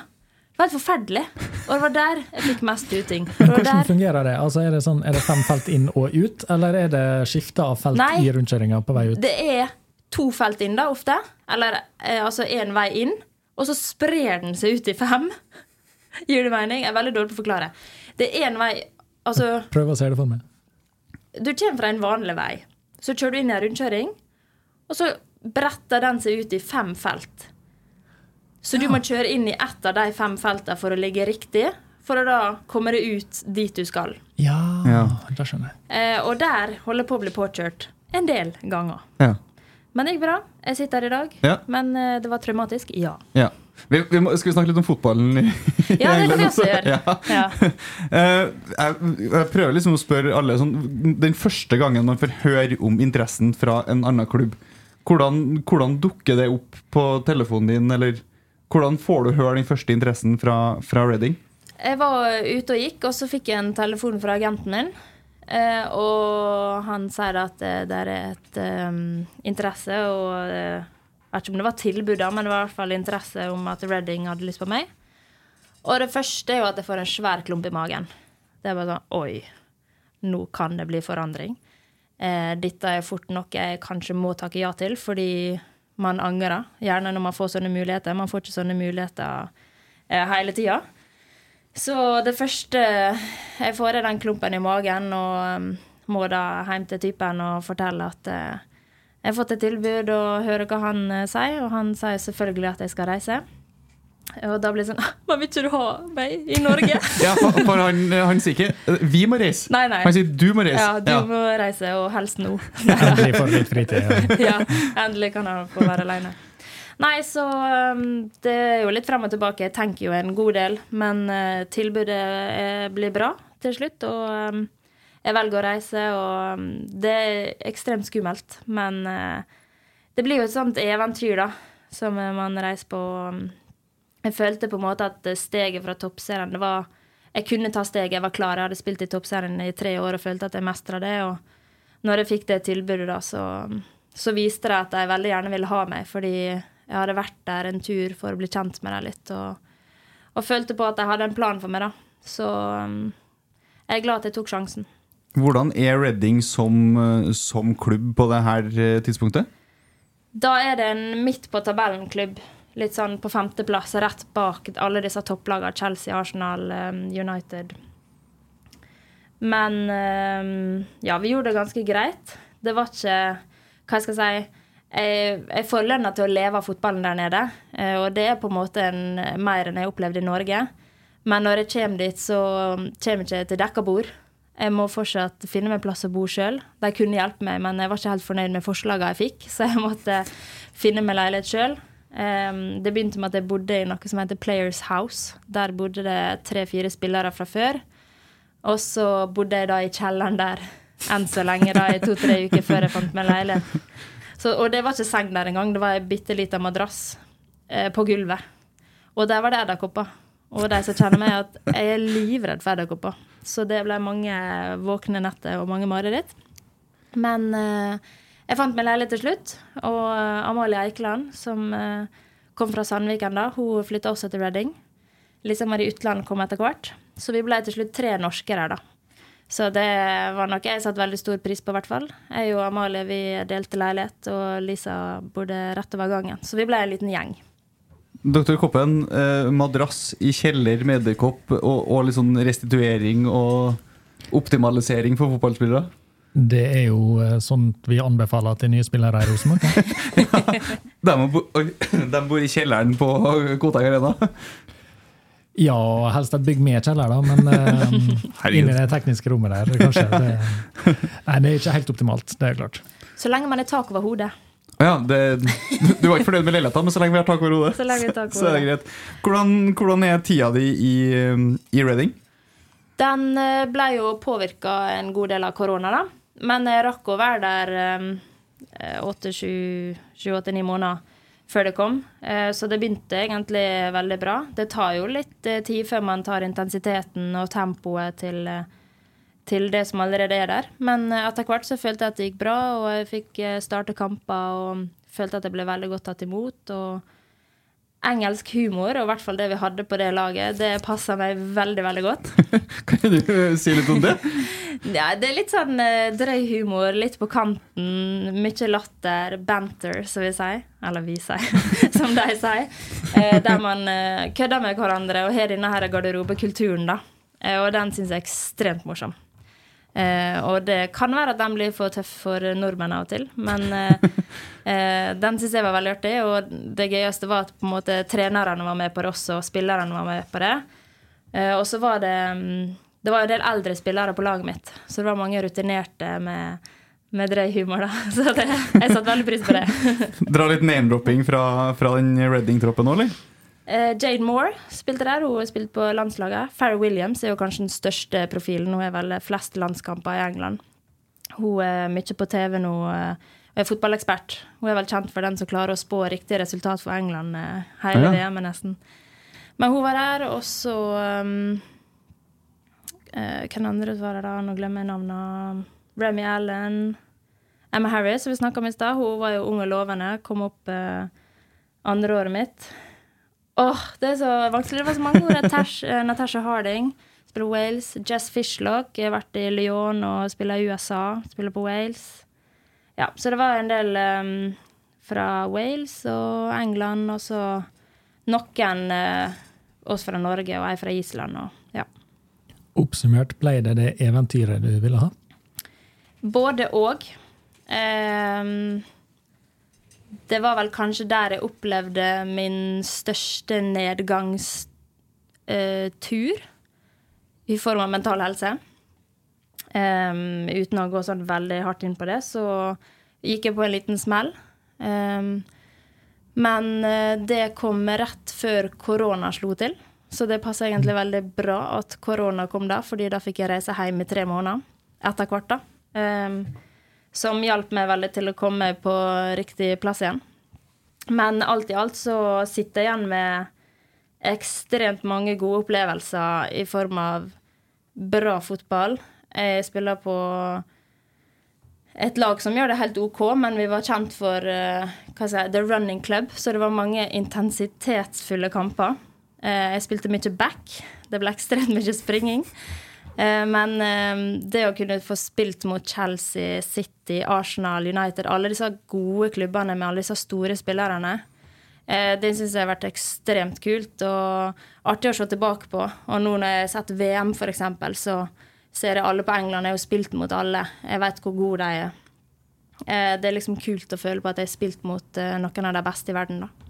Det var helt forferdelig. Og det var der jeg fikk mest uting. Hvordan der fungerer det? Altså, er, det sånn, er det fem felt inn og ut, eller er det skifte av felt Nei. i rundkjøringa på vei ut? Det er to felt inn, da, ofte. Eller eh, altså én vei inn. Og så sprer den seg ut i fem. Gir det mening? Jeg er veldig dårlig på å forklare. Det er én vei Altså, Prøv å se det for meg. du kommer fra en vanlig vei. Så kjører du inn i en rundkjøring, og så bretter den seg ut i fem felt. Så du må kjøre inn i ett av de fem feltene for å ligge riktig, for å da komme deg ut dit du skal. Ja, Ja. da skjønner jeg. Eh, og der holder jeg på å bli påkjørt en del ganger. Ja. Men det gikk bra. Jeg sitter her i dag. Ja. Men eh, det var traumatisk. Ja. ja. Vi, vi må, skal vi snakke litt om fotballen Ja, det kan vi også gjøre. Ja. Eh, jeg, jeg prøver liksom å spørre alle sånn, Den første gangen man får høre om interessen fra en annen klubb, hvordan, hvordan dukker det opp på telefonen din, eller hvordan får du høre den første interessen fra, fra Reading? Jeg var ute og gikk, og så fikk jeg en telefon fra agenten min. Eh, og han sier at det, det er et um, interesse, og eh, vet ikke om det var tilbud, men det var i hvert fall interesse om at Redding hadde lyst på meg. Og det første er jo at jeg får en svær klump i magen. Det er bare sånn Oi, nå kan det bli forandring. Eh, dette er fort noe jeg kanskje må takke ja til, fordi man angrer. Gjerne når man får sånne muligheter. Man får ikke sånne muligheter eh, hele tida. Så det første Jeg får er den klumpen i magen og um, må da hjem til typen og fortelle at eh, jeg har fått et tilbud og hører hva han eh, sier. Og han sier selvfølgelig at jeg skal reise. Og da blir det sånn Men vil ikke du ha meg i Norge? Ja, for, for han, han sier ikke eh, 'vi må reise'. Nei, nei. Han sier 'du må reise'. Ja, du må reise, og helst nå. Endelig får litt fritid. Ja. ja, endelig kan han få være alene. Nei, så um, det er jo litt frem og tilbake. Jeg tenker jo en god del, men uh, tilbudet eh, blir bra til slutt. Og um, jeg velger å reise, og um, det er ekstremt skummelt. Men uh, det blir jo et sånt eventyr, da, som man reiser på. Um, jeg følte på en måte at steget fra toppserien det var Jeg kunne ta steget, jeg var klar. Jeg hadde spilt i toppserien i tre år og følte at jeg mestra det. Og når jeg fikk det tilbudet, da, så, så viste det at de veldig gjerne ville ha meg. Fordi jeg hadde vært der en tur for å bli kjent med dem litt. Og, og følte på at de hadde en plan for meg, da. Så jeg er glad at jeg tok sjansen. Hvordan er Reading som, eh, som klubb på det her eh, tidspunktet? Da er det en midt på tabellen-klubb. Litt sånn på femteplass, rett bak alle disse topplagene. Chelsea, Arsenal, um, United. Men ja, vi gjorde det ganske greit. Det var ikke Hva jeg skal si Jeg, jeg får lønna til å leve av fotballen der nede. eh, Og det er på en måte en, mer enn jeg opplevde i Norge. Men når jeg kommer dit, så kommer jeg ikke til dekka bord. Jeg må fortsatt finne meg plass å bo sjøl. De kunne hjelpe meg, men jeg var ikke helt fornøyd med forslagene jeg fikk, så jeg måtte finne meg leilighet sjøl. det begynte med at jeg bodde i noe som heter Players House. Der bodde det tre-fire spillere fra før. Og så bodde jeg da i kjelleren der enn så lenge, da, i to-tre uker før jeg fant meg leilighet. Så, og det var ikke seng der engang, det var ei bitte lita madrass eh, på gulvet. Og der var det edderkopper. Og de som kjenner meg, at jeg er livredd for edderkopper. Så det ble mange våkne netter og mange mareritt. Men eh, jeg fant meg leilighet til slutt. Og eh, Amalie Eikeland, som eh, kom fra Sandviken da, hun flytta også til Reading. Lisa Marie Utland kom etter hvert. Så vi ble til slutt tre norske der, da. Så det var noe jeg satte veldig stor pris på, i hvert fall. Jeg og Amalie vi delte leilighet, og Lisa bodde rett over gangen. Så vi ble en liten gjeng. Dr. Koppen, eh, madrass i kjeller med edderkopp og, og litt sånn restituering og optimalisering for fotballspillere? Det er jo eh, sånt vi anbefaler til nye spillere i Rosenborg. De, bo, de bor i kjelleren på Koteng Arena. Ja, helst et bygg med kjeller, da, men eh, inn i det tekniske rommet der, kanskje. Det, nei, det er ikke helt optimalt, det er klart. Så lenge man er tak over hodet. Ja, det, du var ikke fornøyd med leiligheten, men så lenge vi har tak over hodet, Så så er det greit. Hvordan, hvordan er tida di i, i Reading? Den eh, ble jo påvirka en god del av korona, da. Men jeg rakk å være der åtte-sju-åtte-ni måneder før det kom. Eh, Så det begynte egentlig veldig bra. Det tar jo litt eh, tid før man tar intensiteten og tempoet til, eh, til det som allerede er der. Men eh, etter hvert så følte jeg at det gikk bra, og jeg fikk eh, starte kamper og følte at jeg ble veldig godt tatt imot. og Engelsk humor, og i hvert fall det vi hadde på det laget, det passa meg veldig veldig godt. Kan du si litt om det? Ja, det er litt sånn eh, drøy humor, litt på kanten. Mye latter, banter, som vi sier. Eller vi sier, som de sier. Eh, der man eh, kødder med hverandre og har denne her garderobekulturen, da. Eh, og den syns jeg er ekstremt morsom. Eh, og det kan være at den blir for tøff for nordmenn av og til, men eh, eh, den syns jeg var veldig artig. Og det gøyeste var at på en måte trenerne var med på det også, og spillerne var med på det. Eh, og så var det mm, Det var en del eldre spillere på laget mitt, så det var mange rutinerte med, med drøy humor, da. Så det, jeg satte veldig pris på det. Dra litt name-dropping fra, fra den Reading-troppen nå, eller? Eh, Jade Moore spilte der. Hun har spilt på landslaget. Farrah Williams er jo kanskje den største profilen. Hun har vel flest landskamper i England. Hun er mye på TV nå. Hun og er fotballekspert. Hun er vel kjent for den som klarer å spå riktig resultat for England eh, hele Ja. VM-et, nesten. Men hun var der, og så um, uh, Hvem andre var det da? Nå glemmer jeg navnet. Remy Allen. Emma Harris, som vi snakka om i stad. Hun var jo ung og lovende. Kom opp uh, andre året mitt. Åh, det er så vanskelig. Det var så mange ord. Natasha, eh, Natasha Harding spiller Wales. Jess Fishlock har vært i Lyon og spiller i USA. Spiller på Wales. Ja, så det var en del um, fra Wales og England, og så noen uh, oss fra Norge og ei fra Island. Og, ja. Oppsummert ble det det eventyret du ville ha? Både og. Ehm, det var vel kanskje der jeg opplevde min største nedgangstur i form av mental helse. Um, uten å gå sånn veldig hardt inn på det, så gikk jeg på en liten smell. Um, men eh, det kom rett før korona slo til, så det passa egentlig veldig bra at korona kom da, fordi da fikk jeg reise hjem i tre måneder etter hvert. da. Ehm, som hjalp meg veldig til å komme på riktig plass igjen. Men alt i alt så sitter jeg igjen med ekstremt mange gode opplevelser i form av bra fotball. Jeg spiller på et lag som gjør det helt OK, men vi var kjent for uh, jeg, The Running Club, så det var mange intensitetsfulle kamper. Uh, jeg spilte mye back. Det ble ekstremt mye springing. Eh, Men eh, det å kunne få spilt mot Chelsea, City, Arsenal, United, alle disse gode klubbene med alle disse store spillerne, eh, det syns jeg har vært ekstremt kult og artig å se tilbake på. Og nå når jeg har sett VM, eksempel, så ser jeg alle på England. Jeg har spilt mot alle. Jeg vet hvor gode de er. Det er liksom kult å føle på at jeg har spilt mot noen av de beste i verden, da.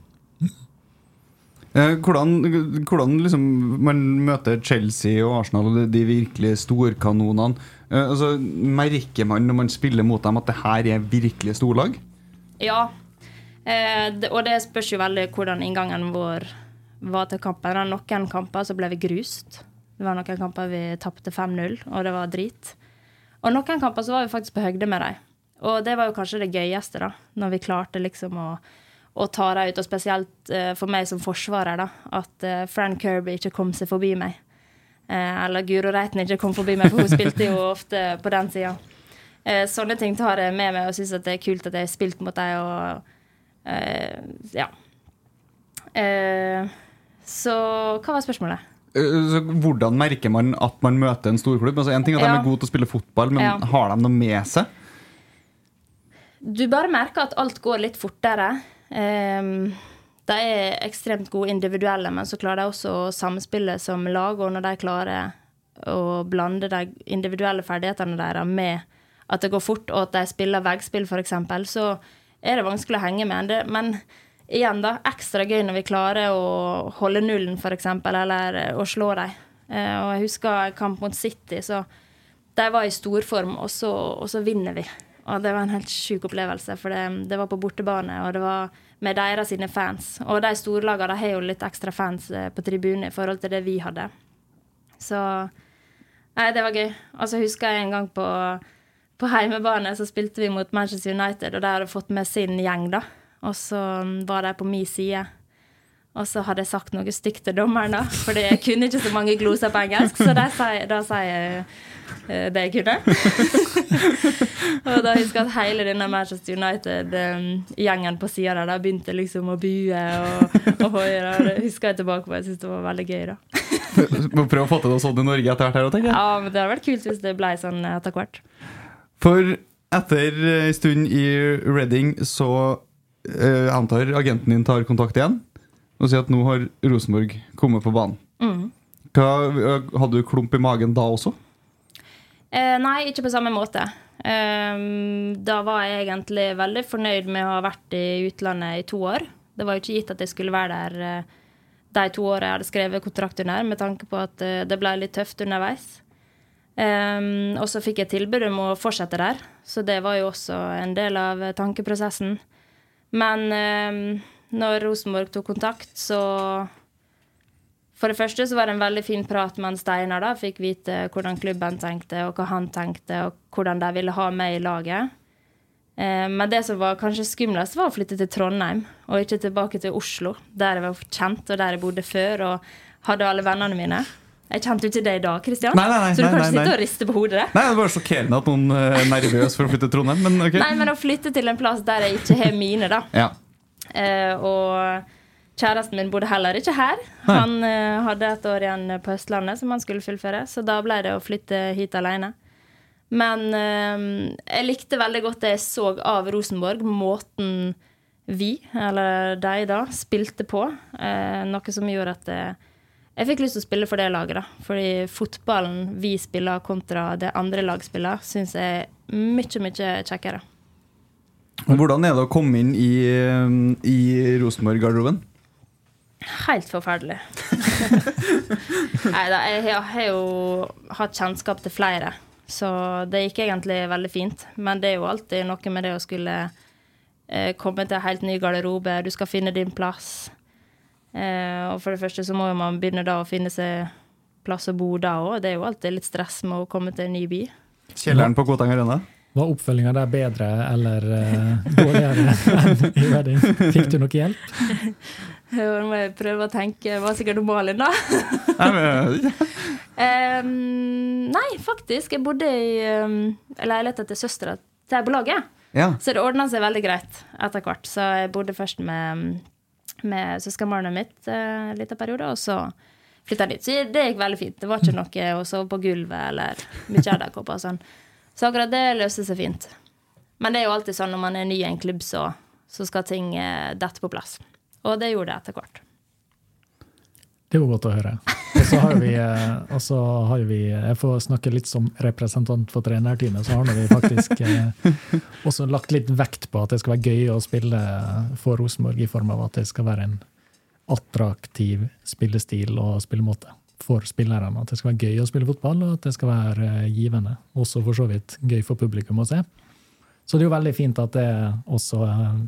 Eh, Hvordan, hvordan liksom man møter Chelsea og Arsenal og de, virkelig storkanonene eh, altså, Merker man når man spiller mot dem at det her er virkelig storlag? Ja. Eh, det, og det spørs jo veldig hvordan inngangen vår var til kampen. Det noen kamper så ble vi grust. Det var noen kamper vi tapte 5-0, og det var drit. Og noen kamper så var vi faktisk på høgde med dem. Og det var jo kanskje det gøyeste, da. Når vi klarte liksom å, å ta dem ut. Og spesielt eh, for meg som forsvarer, da. At eh, Fran Kirby ikke kom seg forbi meg. Eh, eller Guro Reiten ikke kom forbi meg, for hun spilte jo ofte på den sida. Sånne ting tar jeg med meg og syns det er kult at jeg har spilt mot dem. Og ja. Så hva var spørsmålet? Så hvordan merker man at man møter en storklubb? Altså, en ting er at Ja. de er gode til å spille fotball, men Ja. har de noe med seg? Du bare merker at alt går litt fortere. Um, de er ekstremt gode individuelle, men så klarer de også å samspille som lag. Og når de klarer å blande de individuelle ferdighetene deres med at det går fort, og at de spiller veggspill, f.eks., så er det vanskelig å henge med. Men igjen, da, ekstra gøy når vi klarer å holde nullen, f.eks., eller å slå dem. Eh, og jeg husker kamp mot City, så de var i storform, og og så vinner vi. Og det var en helt sjuk opplevelse, for det, det, var på bortebane, og det var med deres sine fans. Og de storlagene har jo litt ekstra fans eh, på tribunen i forhold til det vi hadde. Så Nei, det var gøy. Og så husker jeg en gang på, på heimebane så spilte vi mot Manchester United, og de hadde fått med sin gjeng, da. Og så var de på min side. Og så hadde jeg sagt noe stygt til dommeren, da, for jeg kunne ikke så mange gloser på engelsk. Så da sier jeg det jeg kunne. og da husker jeg at hele denne Manchester United-gjengen på sida der da begynte liksom å bue og, og hoie. Det husker jeg tilbake på. Jeg syns det var veldig gøy, da. Må prøve å få til noe sånt i Norge etter hvert her òg, tenker jeg. Ja, men det hadde vært kult hvis det ble sånn etter hvert. For etter en stund i Reading så uh, antar agenten din tar kontakt igjen og sier at nå har Rosenborg kommet på banen. Mm. Hva, hadde du klump i magen da også? Eh, nei, ikke på samme måte. Eh, da var jeg egentlig veldig fornøyd med å ha vært i utlandet i to år. Det var jo ikke gitt at jeg skulle være der eh, de to årene jeg hadde skrevet kontrakt under, med tanke på at eh, det ble litt tøft underveis. Um, og så fikk jeg tilbud om å fortsette der, så det var jo også en del av tankeprosessen. Men um, når Rosenborg tok kontakt, så For det første så var det en veldig fin prat med Steinar. da, Fikk vite hvordan klubben tenkte, og hva han tenkte, og hvordan de ville ha meg i laget. Eh, men det som var kanskje skumlest, var å flytte til Trondheim, og ikke tilbake til Oslo, der jeg var kjent, og der jeg bodde før, og hadde alle vennene mine. Jeg kjente jo ikke det i dag, Kristian. Nei, nei, nei, så du kan ikke sitte og riste på hodet. Nei, Det var sjokkerende at noen eh, er nervøs for å flytte til Trondheim. Men ok. Nei, men å flytte til en plass der jeg ikke har mine, da. Ja. Eh, og kjæresten min bodde heller ikke her. Nei. Han uh, hadde et år igjen på Østlandet som han skulle fullføre, så da ble det å flytte hit alene. Men uh, jeg likte veldig godt det jeg så av Rosenborg. Måten vi, eller de da, spilte på. Uh, noe som gjorde at jeg fikk lyst til å spille for det laget. da. Fordi fotballen vi spiller kontra det andre lag spiller, syns jeg er mye, mye kjekkere. Hvordan er det å komme inn i, i Rosenborg-garderoben? Helt forferdelig. Nei da, jeg har jo hatt kjennskap til flere, så det gikk egentlig veldig fint. Men det er jo alltid noe med det å skulle eh, komme til en helt ny garderobe. Du skal finne din plass. Eh, og for det første så må jo man begynne da å finne seg plass å bo da òg. Det er jo alltid litt stress med å komme til en ny by. Kjelleren på Koteng Arena? Var oppfølginga der bedre eller uh, dårligere enn i Reading? Fikk du noe hjelp? Nå må jeg prøve å tenke. hva var sikkert Malin, da. um, nei, faktisk. Jeg bodde i um, leiligheta til søstera til på laget. Ja. Så det ordna seg veldig greit etter hvert. Så jeg bodde først med, med søskenbarnet mitt uh, en liten periode, og så flytta jeg dit. Så det gikk veldig fint. Det var ikke noe å sove på gulvet eller mye edderkopper og sånn. Så akkurat det løste seg fint. Men det er jo alltid sånn når man er ny i en klubb, så, så skal ting uh, dette på plass. Og det gjorde jeg etter hvert. Det var godt å høre. Og så har vi, eh, har vi Jeg får snakke litt som representant for trenerteamet, så har vi faktisk eh, også lagt litt vekt på at det skal være gøy å spille for Rosenborg, i form av at det skal være en attraktiv spillestil og spillemåte for spillerne. At det skal være gøy å spille fotball, og at det skal være eh, givende. Også for så vidt gøy for publikum å se. Så det er jo veldig fint at det også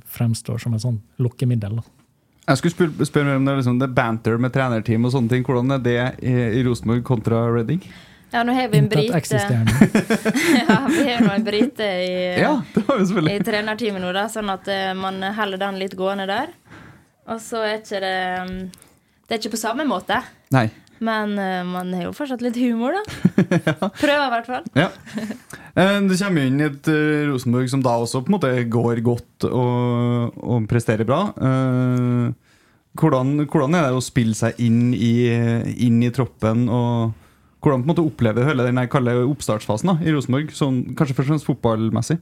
fremstår som et sånn lukkemiddel. Jeg skulle spørre mer om det, liksom, det banter med trenerteam og sånne ting. Hvordan er det i, i Rosenborg kontra Reading? Ja, nå har vi en brite Ja, vi har en brite i, ja, i trenerteamet nå, da, sånn at uh, man holder den litt gående der. Og så er ikke det Det er ikke på samme måte. Nei. Men uh, man har jo fortsatt litt humor, da. ja. Prøver i hvert fall. ja. Eh, det kommer inn et uh, Rosenborg som da også på en måte går godt og, og presterer bra. Hvordan, hvordan, er det å spille seg inn i, inn i troppen? og hvordan på en måte opplever hele den kalde oppstartsfasen da, i Rosenborg, sånn, kanskje først og fremst fotballmessig?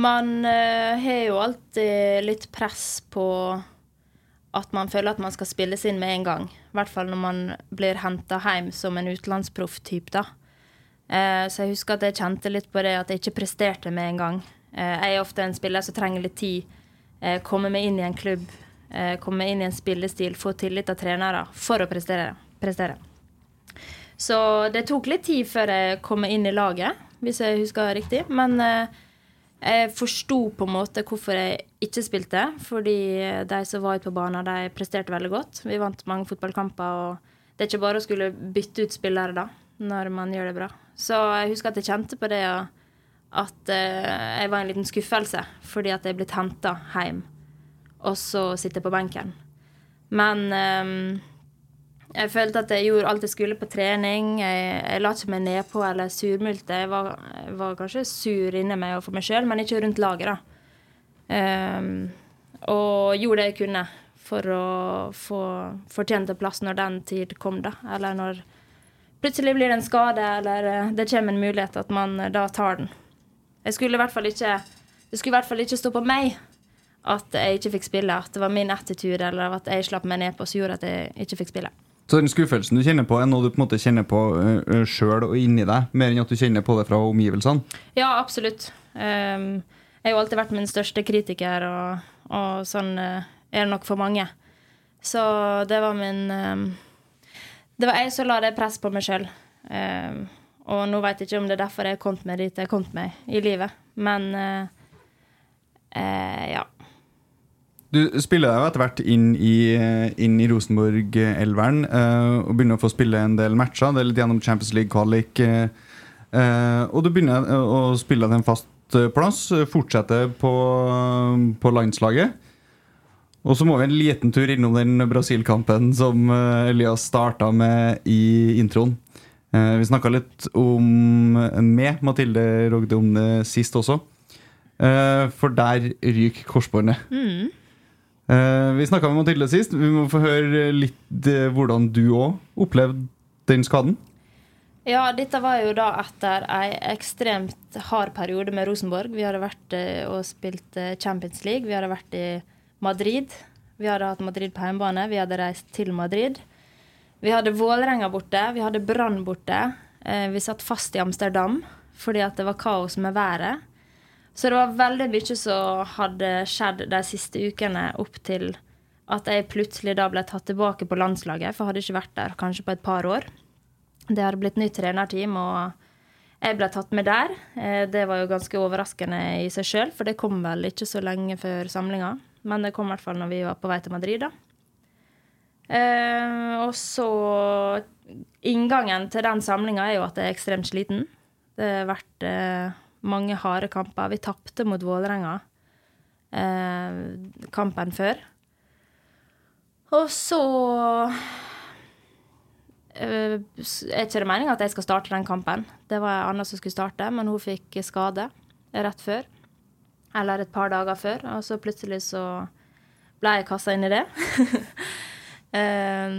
Man har jo alltid litt press på at man føler at man skal spilles inn med en gang. I hvert fall når man blir henta hjem som en utenlandsproff-type. da. Eh, så jeg husker at jeg kjente litt på det at jeg ikke presterte med en gang. Eh, jeg er ofte en spiller som trenger litt tid. Eh, komme meg inn i en klubb, eh, komme meg inn i en spillestil, få tillit av trenere for å prestere. prestere. Så det tok litt tid før jeg kom inn i laget, hvis jeg husker riktig. Men eh, Jeg forsto på en måte hvorfor jeg ikke spilte. Fordi de som var ute på banen, de presterte veldig godt. Vi vant mange fotballkamper. og Det er ikke bare å skulle bytte ut spillere da, når man gjør det bra. Så jeg husker at jeg kjente på det at eh, jeg var en liten skuffelse fordi at jeg er blitt henta hjem, og så sitter jeg på benken. Men eh, jeg følte at jeg gjorde alt jeg skulle på trening. Jeg, jeg la ikke meg nedpå eller surmulte. Jeg var, var kanskje sur inni meg og for meg sjøl, men ikke rundt laget, da. Um, og gjorde det jeg kunne for å få fortjent en plass når den tid kom, da. Eller når plutselig blir det en skade, eller eh, det kommer en mulighet at man eh, da tar den. Jeg skulle i hvert fall ikke Det skulle i hvert fall ikke stå på meg at jeg ikke fikk spille. At det var min attitude eller at jeg slapp meg ned på som gjorde at jeg ikke fikk spille. Så den skuffelsen du kjenner på, er noe du på en måte kjenner på uh, sjøl og inni deg, mer enn at du kjenner på det fra omgivelsene? Ja, absolutt. Um, jeg har jo alltid vært min største kritiker, og, og sånn uh, er det nok for mange. Så det var min um, Det var jeg som la det press på meg sjøl. Um, og nå veit jeg ikke om det er derfor jeg kom kommet meg dit jeg kom kommet meg i livet, men uh, ja. Du spiller deg jo etter hvert inn i, i Rosenborg-elveren uh, og begynner å få spille en del matcher. Det er litt gjennom Champions League-kvalik. Uh, og du begynner å spille til en fast plass. Fortsetter på, på, landslaget. Og så må vi en liten tur innom den Brasil-kampen som Elias starta med i introen. Uh, vi snakka litt om med Mathilde Rogde om det sist også. for der ryker korsbåndet. Mm. Uh, vi snakka med Mathilde sist. Vi må få høre litt uh, hvordan du òg opplevde den skaden. Ja, dette var jo da etter ei ekstremt hard periode med Rosenborg. Vi hadde vært uh, og spilt Champions League. Vi hadde vært i Madrid. Vi hadde hatt Madrid på hjemmebane. Vi hadde reist til Madrid. Vi hadde Vålerenga borte. Vi hadde Brann borte. vi satt fast i Amsterdam fordi at det var kaos med været. Så det var veldig mye som hadde skjedd de siste ukene opp til at jeg plutselig da ble tatt tilbake på landslaget, for jeg hadde ikke vært der kanskje på et par år. Det hadde blitt nytt trenerteam, og jeg ble tatt med der. Eh, det var jo ganske overraskende i seg sjøl, for det kom vel ikke så lenge før samlinga. Men det kom i hvert fall når vi var på vei til Madrid, da. Eh, og så Inngangen til den samlinga er jo at jeg er ekstremt sliten. Det har vært eh, mange harde kamper. Vi tapte mot Vålerenga eh, kampen før. Og så eh, er ikke det meninga at jeg skal starte den kampen. Det var Anna som skulle starte, men hun fikk skade rett før. Eller et par dager før. Og så plutselig så ble jeg kassa inn i det. eh,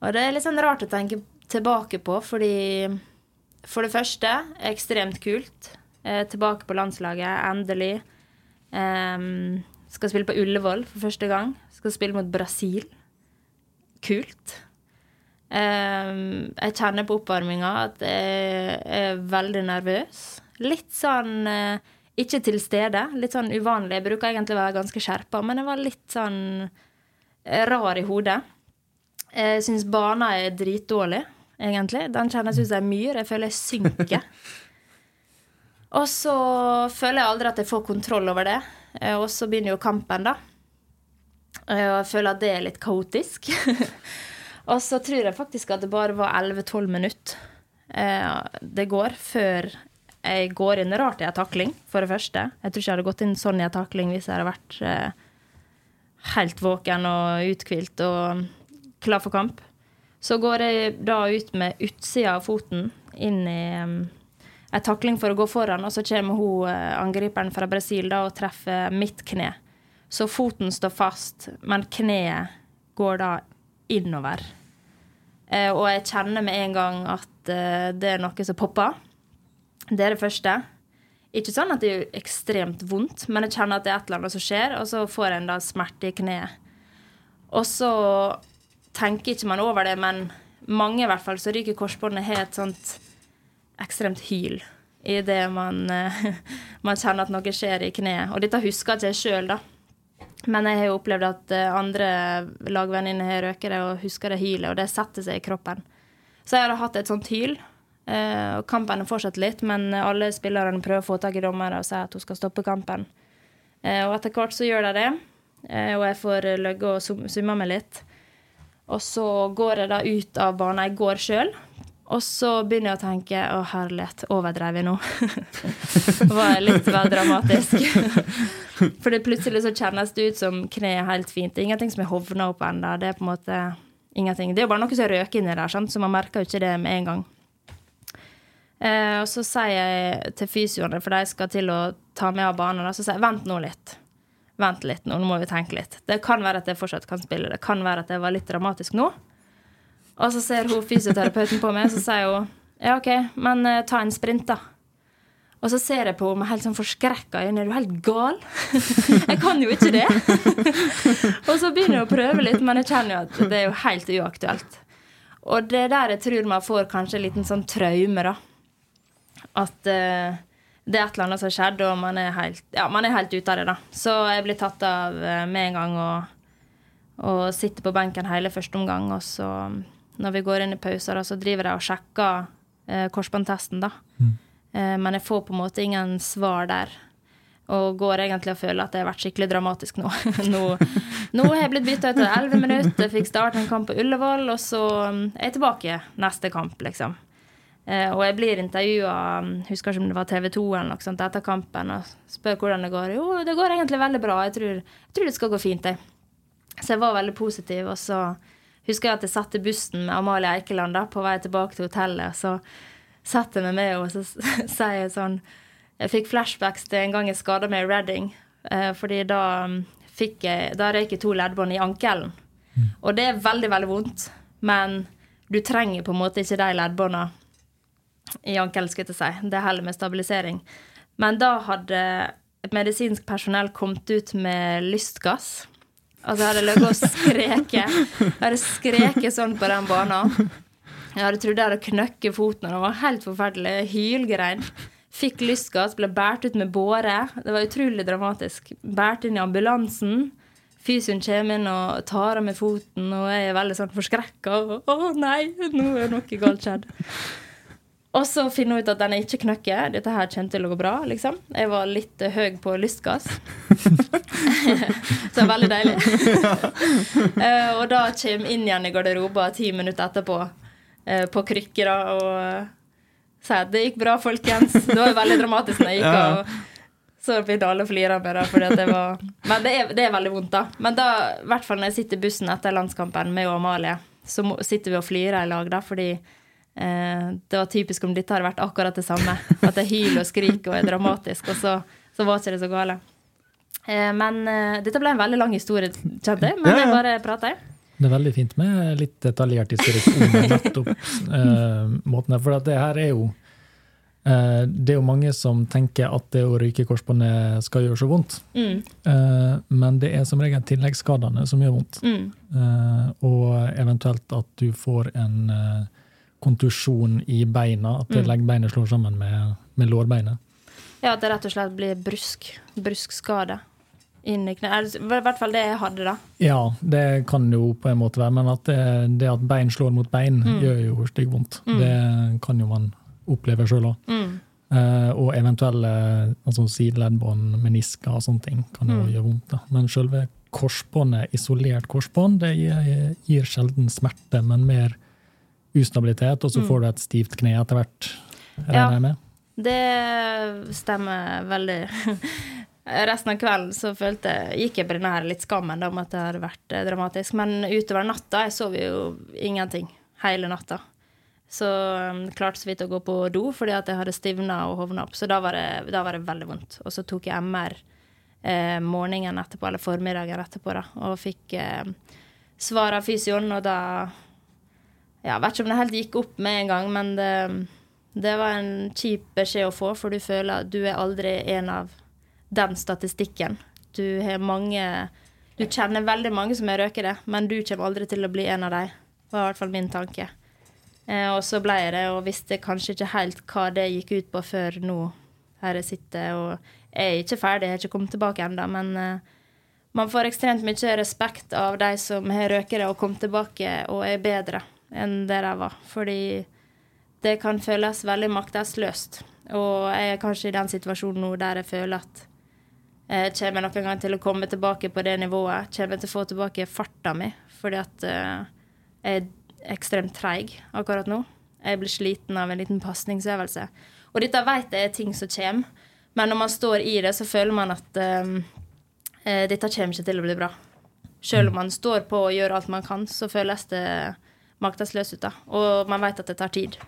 og det er litt sånn rart å tenke tilbake på, fordi for det første, ekstremt kult. Eh, tilbake på landslaget, endelig. Eh, skal spille på Ullevål for første gang. Skal spille mot Brasil. Kult. Eh, jeg kjenner på oppvarminga at jeg er veldig nervøs. Litt sånn uh, ikke til stede. Litt sånn uvanlig. Jeg bruker egentlig å være ganske skjerpa, men jeg var litt sånn eh, rar i hodet. Jeg syns bana er dritdårlig egentlig. Den kjennes ut som en myr. Jeg føler jeg synker. og så føler jeg aldri at jeg får kontroll over det. Eh, og så begynner jo kampen, da. Eh, og jeg føler at det er litt kaotisk. og så tror jeg faktisk at det bare var 11-12 minutter eh, det går før jeg går inn rart i en takling, for det første. Jeg tror ikke jeg hadde gått inn sånn i en takling hvis jeg hadde vært helt våken og uthvilt og klar for kamp. Så går jeg da ut med utsida av foten inn i um, en takling for å gå foran, og så kommer hun uh, angriperen fra Brasil da og treffer mitt kne. Så foten står fast, men kneet går da innover. Uh, og jeg kjenner med en gang at uh, det er noe som popper. Det er det første. Ikke sånn at det er ekstremt vondt, men jeg kjenner at det er et eller annet som skjer, og så får jeg en da smerte i kneet. Og så tenker ikke man over det, men mange i hvert fall så ryker korsbåndet har et sånt ekstremt hyl idet man, uh, man kjenner at noe skjer i kneet. Og dette husker ikke jeg sjøl, da. Men jeg har jo opplevd at uh, andre lagvenninner har røket det og husker det hylet, og det setter seg i kroppen. Så jeg har hatt et sånt hyl Eh, og kampen har fortsatt litt, men alle spillerne prøver å få tak i dommeren og sier at hun skal stoppe kampen. Eh, og etter hvert så gjør de det, eh, og jeg får løgge og summe meg litt. Og så går jeg da ut av banen. Jeg går sjøl. Og så begynner jeg å tenke å herlighet, overdrev jeg nå? Var jeg litt vel dramatisk? For det plutselig så kjennes det ut som kneet helt fint. Det er ingenting som er hovna opp ennå. Det er på en måte ingenting. Det er jo bare noe som røker inni der, sant? så man merker jo ikke det med en gang. Eh, og så sier jeg til fysioene, for de skal til å ta meg av banen, så sier jeg vent nå litt. Vent litt nå, nå må vi tenke litt. Det kan være at jeg fortsatt kan spille. Det kan være at jeg var litt dramatisk nå. Og så ser hun fysioterapeuten på meg, og så sier hun ja, OK, men uh, ta en sprint, da. Og så ser jeg på henne med helt sånn forskrekka øyne. Er du helt gal? jeg kan jo ikke det. og så begynner jeg å prøve litt, men jeg kjenner jo at det er jo helt uaktuelt. Og det er der jeg tror man får kanskje en liten sånn traume, da. At eh, det er et eller annet som har skjedd, og man er helt, ja, man er helt ute av det, da. Så jeg blir tatt av eh, med en gang og, og sitter på benken hele første omgang. Og så, når vi går inn i pauser, da, så driver jeg og sjekker eh, korsbåndtesten, da. Eh, men jeg får på en måte ingen svar der. Og går egentlig og føler at det har vært skikkelig dramatisk nå. nå, nå har jeg blitt bytta ut etter elleve minutter, fikk starte en kamp på Ullevål, og så mm, er jeg tilbake neste kamp, liksom. Eh, og jeg blir intervjua, husker ikke om det var TV 2 eller noe sånt, etter kampen, og spør hvordan det går. Jo, det går egentlig veldig bra, jeg tror, jeg tror det skal gå fint, jeg. Så jeg var veldig positiv, og så husker jeg at jeg satt i bussen med Amalie Eikeland da, på vei tilbake til hotellet. så setter meg med og så sier jeg sånn Jeg fikk flashbacks til en gang jeg skada meg i Reading. Eh, fordi da fikk jeg Da røyk jeg to leddbånd i ankelen. Og det er veldig, veldig vondt. Men du trenger på en måte ikke de leddbånda ankelen, skulle jeg si. Det holder med stabilisering. Men da hadde medisinsk personell kommet ut med lystgass. Altså, jeg hadde ligget og skreket. Jeg hadde skreket sånn på den banen. Jeg hadde trodd jeg hadde knøkket foten, og det var helt forferdelig. Hylgrein. Fikk lystgass, ble båret ut med båre. Det var utrolig dramatisk. Båret inn i ambulansen. Fysioen kommer inn og tar av meg foten, og jeg er veldig sånn forskrekka. Å nei, nå er noe galt skjedd. Og så finne ut at den er ikke knøkket. Dette her kommer til å gå bra, liksom. Jeg var litt uh, høy på lystgass. så veldig deilig. uh, og da kommer inn igjen i garderoben ti minutter etterpå uh, på krykker da, og sier at det gikk bra, folkens. Det var veldig dramatisk når jeg gikk Ja. så begynte alle å flire av meg, da, fordi det var Men det er, det er veldig vondt, da. Men da, i hvert fall når jeg sitter i bussen etter landskampen med Amalie, så må, sitter vi og flirer i lag, da, fordi eh, det var typisk om dette hadde vært akkurat det samme. At jeg hyler og skriker og er dramatisk, og så, så var ikke det så gale. Eh, men eh, dette ble en veldig lang historie, kjente jeg, men jeg bare prater. Det er veldig fint med litt detaljert historikk om nettopp eh, måten. For at det her er jo eh, Det er jo mange som tenker at det å ryke korsbåndet skal gjøre så vondt. Mm, Eh, men det er som regel tilleggsskadene som gjør vondt. mm, Eh, og eventuelt at du får en eh, kontusjon i beina, at Mm. leggbeinet slår sammen med, med lårbeinet. Ja, at det rett og slett blir brusk. Bruskskade. Inn i kneet. I hvert fall det jeg hadde, da. Ja, det kan jo på en måte være, men at det, det at bein slår mot bein, Mm. gjør jo styggvondt. Det kan jo man oppleve sjøl òg. Mm. Eh, og eventuelle altså sideleddbånd, menisker og sånne ting kan jo Mm. gjøre vondt. da. Men selve korsbåndet, isolert korsbånd, det gir, gir sjelden smerte, men mer ustabilitet, og så får du et stivt kne etter hvert, Ja. Det stemmer veldig. Resten av kvelden så følte jeg, gikk jeg på denne her litt skammen om at det hadde vært eh, dramatisk. Men utover natta jeg sov jo ingenting hele natta. Så um, klarte så vidt å gå på do fordi at jeg hadde stivna og hovna opp. Så da var, det, da var det veldig vondt. Og så tok jeg MR eh, morgenen etterpå, eller formiddagen etterpå, da, og fikk eh, svar av fysioen, og da ja, Jeg vet ikke om det helt gikk opp med en gang, men det, det var en kjip beskjed å få, for du føler at du er aldri en av den statistikken. Du har mange Du kjenner veldig mange som er røkere, men du kommer aldri til å bli en av dem. Det var i hvert fall min tanke. Eh, og så ble jeg det, og visste kanskje ikke helt hva det gikk ut på før nå her jeg sitter. Og jeg er ikke ferdig, jeg har ikke kommet tilbake ennå, men eh, man får ekstremt mye respekt av de som har røkere og kommet tilbake og er bedre enn der jeg var. Fordi det kan føles veldig maktesløst. Og jeg er kanskje i den situasjonen nå der jeg føler at jeg kommer noen gang til å komme tilbake på det nivået. Kommer til å få tilbake farta mi, fordi at uh, jeg er ekstremt treig akkurat nå. Jeg blir sliten av en liten pasningsøvelse. Og dette vet jeg er ting som kommer, men når man står i det, så føler man at um, dette kommer ikke til å bli bra. Selv om man står på og gjør alt man kan, så føles det maktesløst ut. da. Og man vet at det tar tid.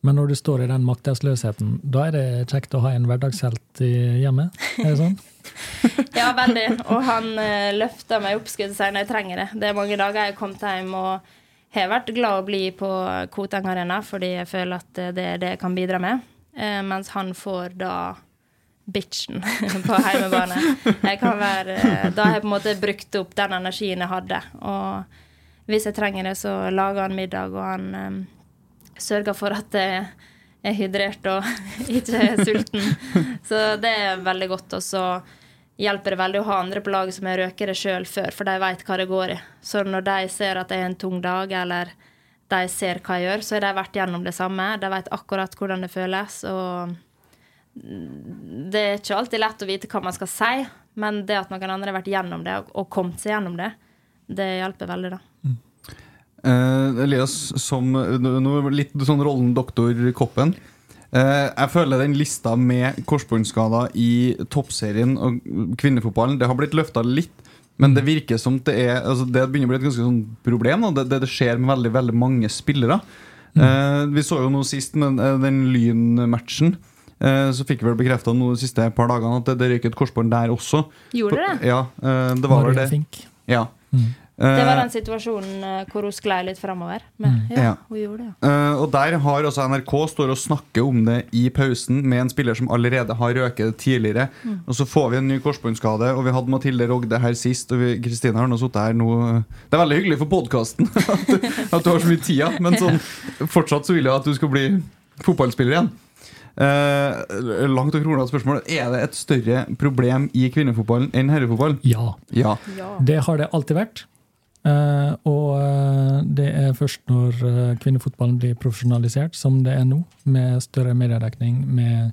Men når du står i den maktesløsheten, da er det kjekt å ha en hverdagshelt i hjemmet? Er det sånn? ja, veldig. Og han uh, løfter meg opp skulle si, når jeg trenger det. Det er mange dager jeg har kommet hjem og har vært glad å bli på Koteng Arena, fordi jeg føler at det er det jeg kan bidra med. Uh, mens han får da bitchen på hjemmebane. Jeg kan være, uh, da har jeg på en måte brukt opp den energien jeg hadde. Og hvis jeg trenger det, så lager han middag, og han um, sørger for at jeg er hydrert og ikke er sulten. Så det er veldig godt. Og så hjelper det veldig å ha andre på laget som har røket det sjøl før, for de vet hva det går i. Så når de ser at det er en tung dag, eller de ser hva jeg gjør, så har de vært gjennom det samme. De vet akkurat hvordan det føles. og det er ikke alltid lett å vite hva man skal si, men det at noen andre har vært gjennom det og kommet seg gjennom det, det hjelper veldig, da. Mm. Uh, Elias, som nå litt sånn rollen doktor Koppen. Uh, jeg føler den lista med korsbåndskader i toppserien og kvinnefotballen Det har blitt løfta litt, men det virker som det er altså Det begynner å bli et ganske sånn problem. Det, det, det, skjer med veldig veldig mange spillere. Uh, vi så jo nå sist med den Lyn-matchen. Så fikk vi vel bekrefta de siste par dagene at det, det røyk et korsbånd der også. Gjorde det? Ja, det var vel det. Ja. Mm. Det var eh, den situasjonen eh, hvor hun sklei litt framover. Men mm. ja, hun gjorde det, ja. Uh, og der har også NRK står og snakker om det i pausen med en spiller som allerede har røket tidligere. Mm. Og så får vi en ny korsbåndskade, og vi hadde Mathilde Rogde her sist. Og Kristine har nå sittet her nå Det er veldig hyggelig for podkasten at, at, du har så mye tid, men sånn, fortsatt så vil jeg at du skal bli fotballspiller igjen. Uh, langt og kronglete spørsmål. Er det et større problem i kvinnefotballen enn herrefotball? Ja. ja. Det har det alltid vært. Uh, og uh, det er først når uh, kvinnefotballen blir profesjonalisert, som det er nå, med større mediedekning, med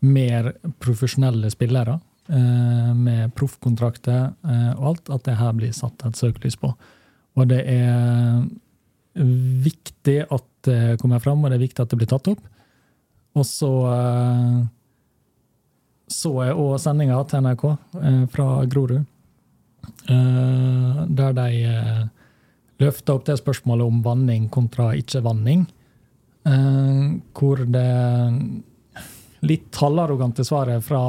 mer profesjonelle spillere, med proffkontrakter og alt, at det her blir satt et søkelys på. Og det er viktig at det kommer fram, og det er viktig at det blir tatt opp. Og så så jeg òg sendinga til NRK fra Grorud der de uh, løfta opp det spørsmålet om vanning kontra ikke-vanning. Uh, hvor det litt halvarrogante svaret fra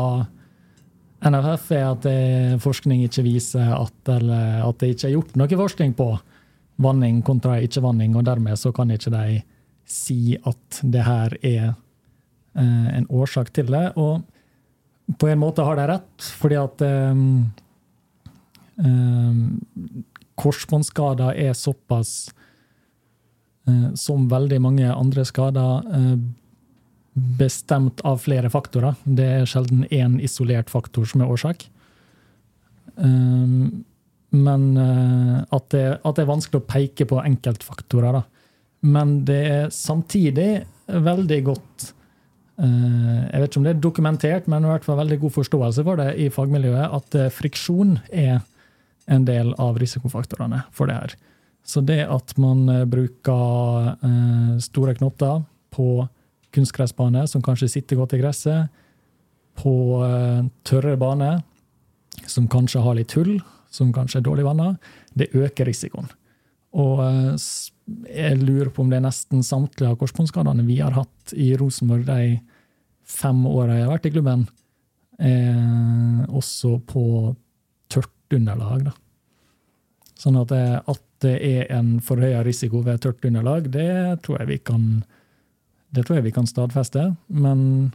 NFF er at forskning ikke viser at, eller, at det ikke er gjort noe forskning på vanning kontra ikke-vanning, og dermed så kan ikke de si at det her er en årsak til det. Og på en måte har de rett, fordi at um, korsbåndskader er såpass eh, som veldig mange andre skader eh, bestemt av flere faktorer. Det er sjelden én isolert faktor som er årsak. Ehm, men eh, at det, at det, er vanskelig å peke på enkeltfaktorer. Da. Men det er samtidig veldig godt Jeg vet ikke om det er dokumentert, men i hvert fall veldig god forståelse for det i fagmiljøet at friksjon er en del av risikofaktorene for det her. Så det at man eh, bruker eh, store knotter på kunstgressbane, som kanskje sitter godt i gresset, på eh, tørre bane, som kanskje har litt hull, som kanskje er dårlig vanna, det øker risikoen. Og jeg lurer på om det er nesten samtlige av korsbåndskadene vi har hatt i Rosenborg de fem åra jeg har vært i klubben, også på underlag. Da. Sånn at det, at det er en forhøya risiko ved tørt underlag, det tror kan, det tror jeg vi kan stadfeste. Men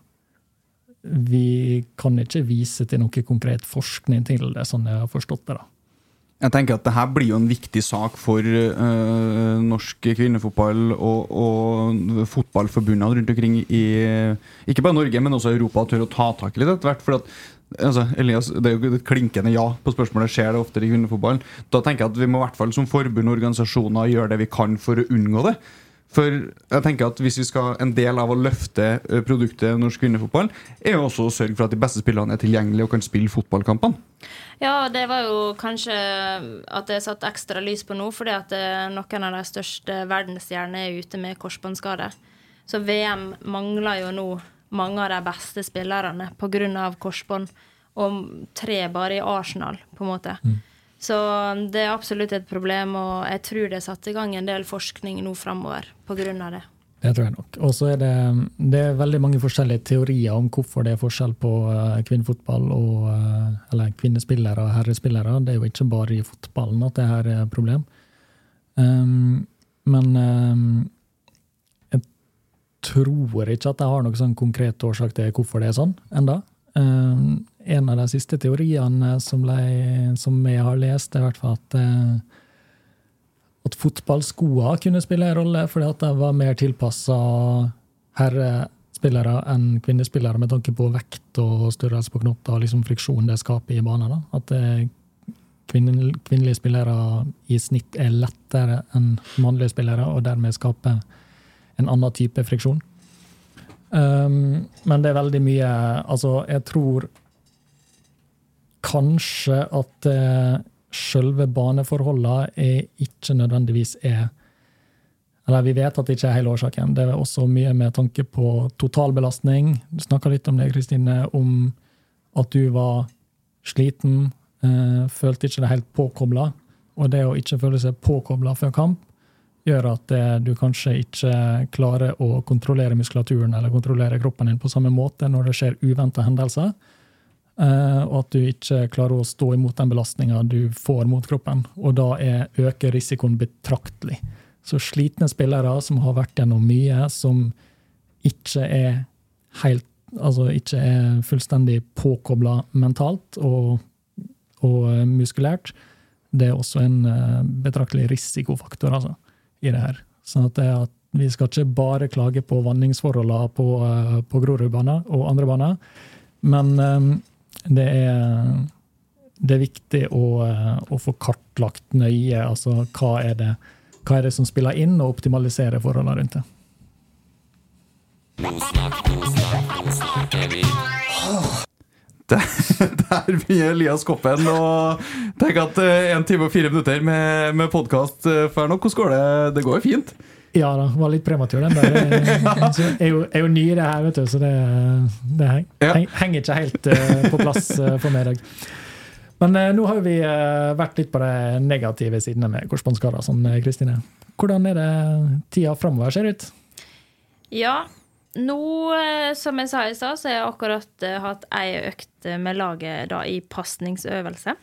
vi kan ikke vise til noe konkret forskning til det, sånn jeg har forstått det. da. Jeg tenker at det her blir jo en viktig sak for uh, norsk kvinnefotball og, og fotballforbundene rundt omkring i ikke bare Norge, men også Europa, tør å ta tak i det etter hvert. For Altså, Elias, Det er jo et klinkende ja på spørsmålet skjer det oftere i kvinnefotballen. Da tenker jeg at vi må i hvert fall som forbund og organisasjoner gjøre det vi kan for å unngå det. For jeg tenker at hvis vi skal En del av å løfte eh, produktet norsk kvinnefotball, er jo også å sørge for at de beste spillerne er tilgjengelige og kan spille fotballkampene. Ja, det var jo kanskje at er satt ekstra lys på nå, fordi at eh, noen av de største verdensstjernene er ute med korsbåndskade. Så VM mangler jo nå mange av de beste spillerne pga. korsbånd, og tre bare i Arsenal, på en måte. Så det er absolutt et problem, og jeg tror det er satt i gang en del forskning nå framover pga. det. Det tror jeg nok. Og så er det, det er veldig mange forskjellige teorier om hvorfor det er forskjell på eh, kvinnefotball og eh, Eller kvinnespillere og herrespillere. Det er jo ikke bare i fotballen at det her er et problem. Um, men um, tror ikke at jeg har noen sånn konkret årsak til hvorfor det er sånn enda. Um, en av de siste teoriene som, ble, som jeg har lest, er i hvert fall at uh, at fotballskoene kunne spille en rolle, fordi at de var mer tilpassa herrespillere enn kvinnespillere med tanke på vekt og størrelse på knotter og liksom friksjon det skaper i banen. Da. At eh, kvinnelige spillere i snitt er lettere enn mannlige spillere, og dermed skaper en annen type friksjon. Um, men det er veldig mye Altså, jeg tror kanskje at uh, selve baneforholdene er ikke nødvendigvis er Eller vi vet at det ikke er hele årsaken. Det er også mye med tanke på totalbelastning. Du snakka litt om det, Kristine, om at du var sliten, uh, følte ikke deg helt påkobla. Og det å ikke føle seg påkobla før kamp gjør at eh, du kanskje ikke klarer å kontrollere muskulaturen eller kontrollere kroppen din på samme måte når det skjer uventa hendelser. Uh, og at du ikke klarer å stå imot den belastninga du får mot kroppen. Og da er, øker risikoen betraktelig. Så slitne spillere som har vært gjennom mye, som ikke er helt Altså ikke er fullstendig påkobla mentalt og, og, muskulært, det er også en uh, betraktelig risikofaktor altså, i det her. Sånn at, det at vi skal ikke bare klage på vanningsforholdene på, uh, på Grorudbanen og andre baner, men um, det er, det er viktig å, eh, å, få kartlagt nøye altså hva er, det, hva er det som spiller inn, og optimalisere forholdene rundt det. Der, der begynner Elias Koppen og tenke at én en time og fire minutter med, med podkast eh, får nok. Hvordan går det? Det går jo fint? Ja da, var litt prematur, den der. Jeg er jo, er jo ny i det her, vet du, så det, det heng, henger ikke helt uh, på plass for meg i dag. Men nå har vi vært litt på de negative sidene med korsbåndskader. Sånn, Kristine. Hvordan er det tida framover ser ut? Ja, nå, som jeg sa i stad, så har jeg akkurat hatt ei økt med laget da, i pasningsøvelse.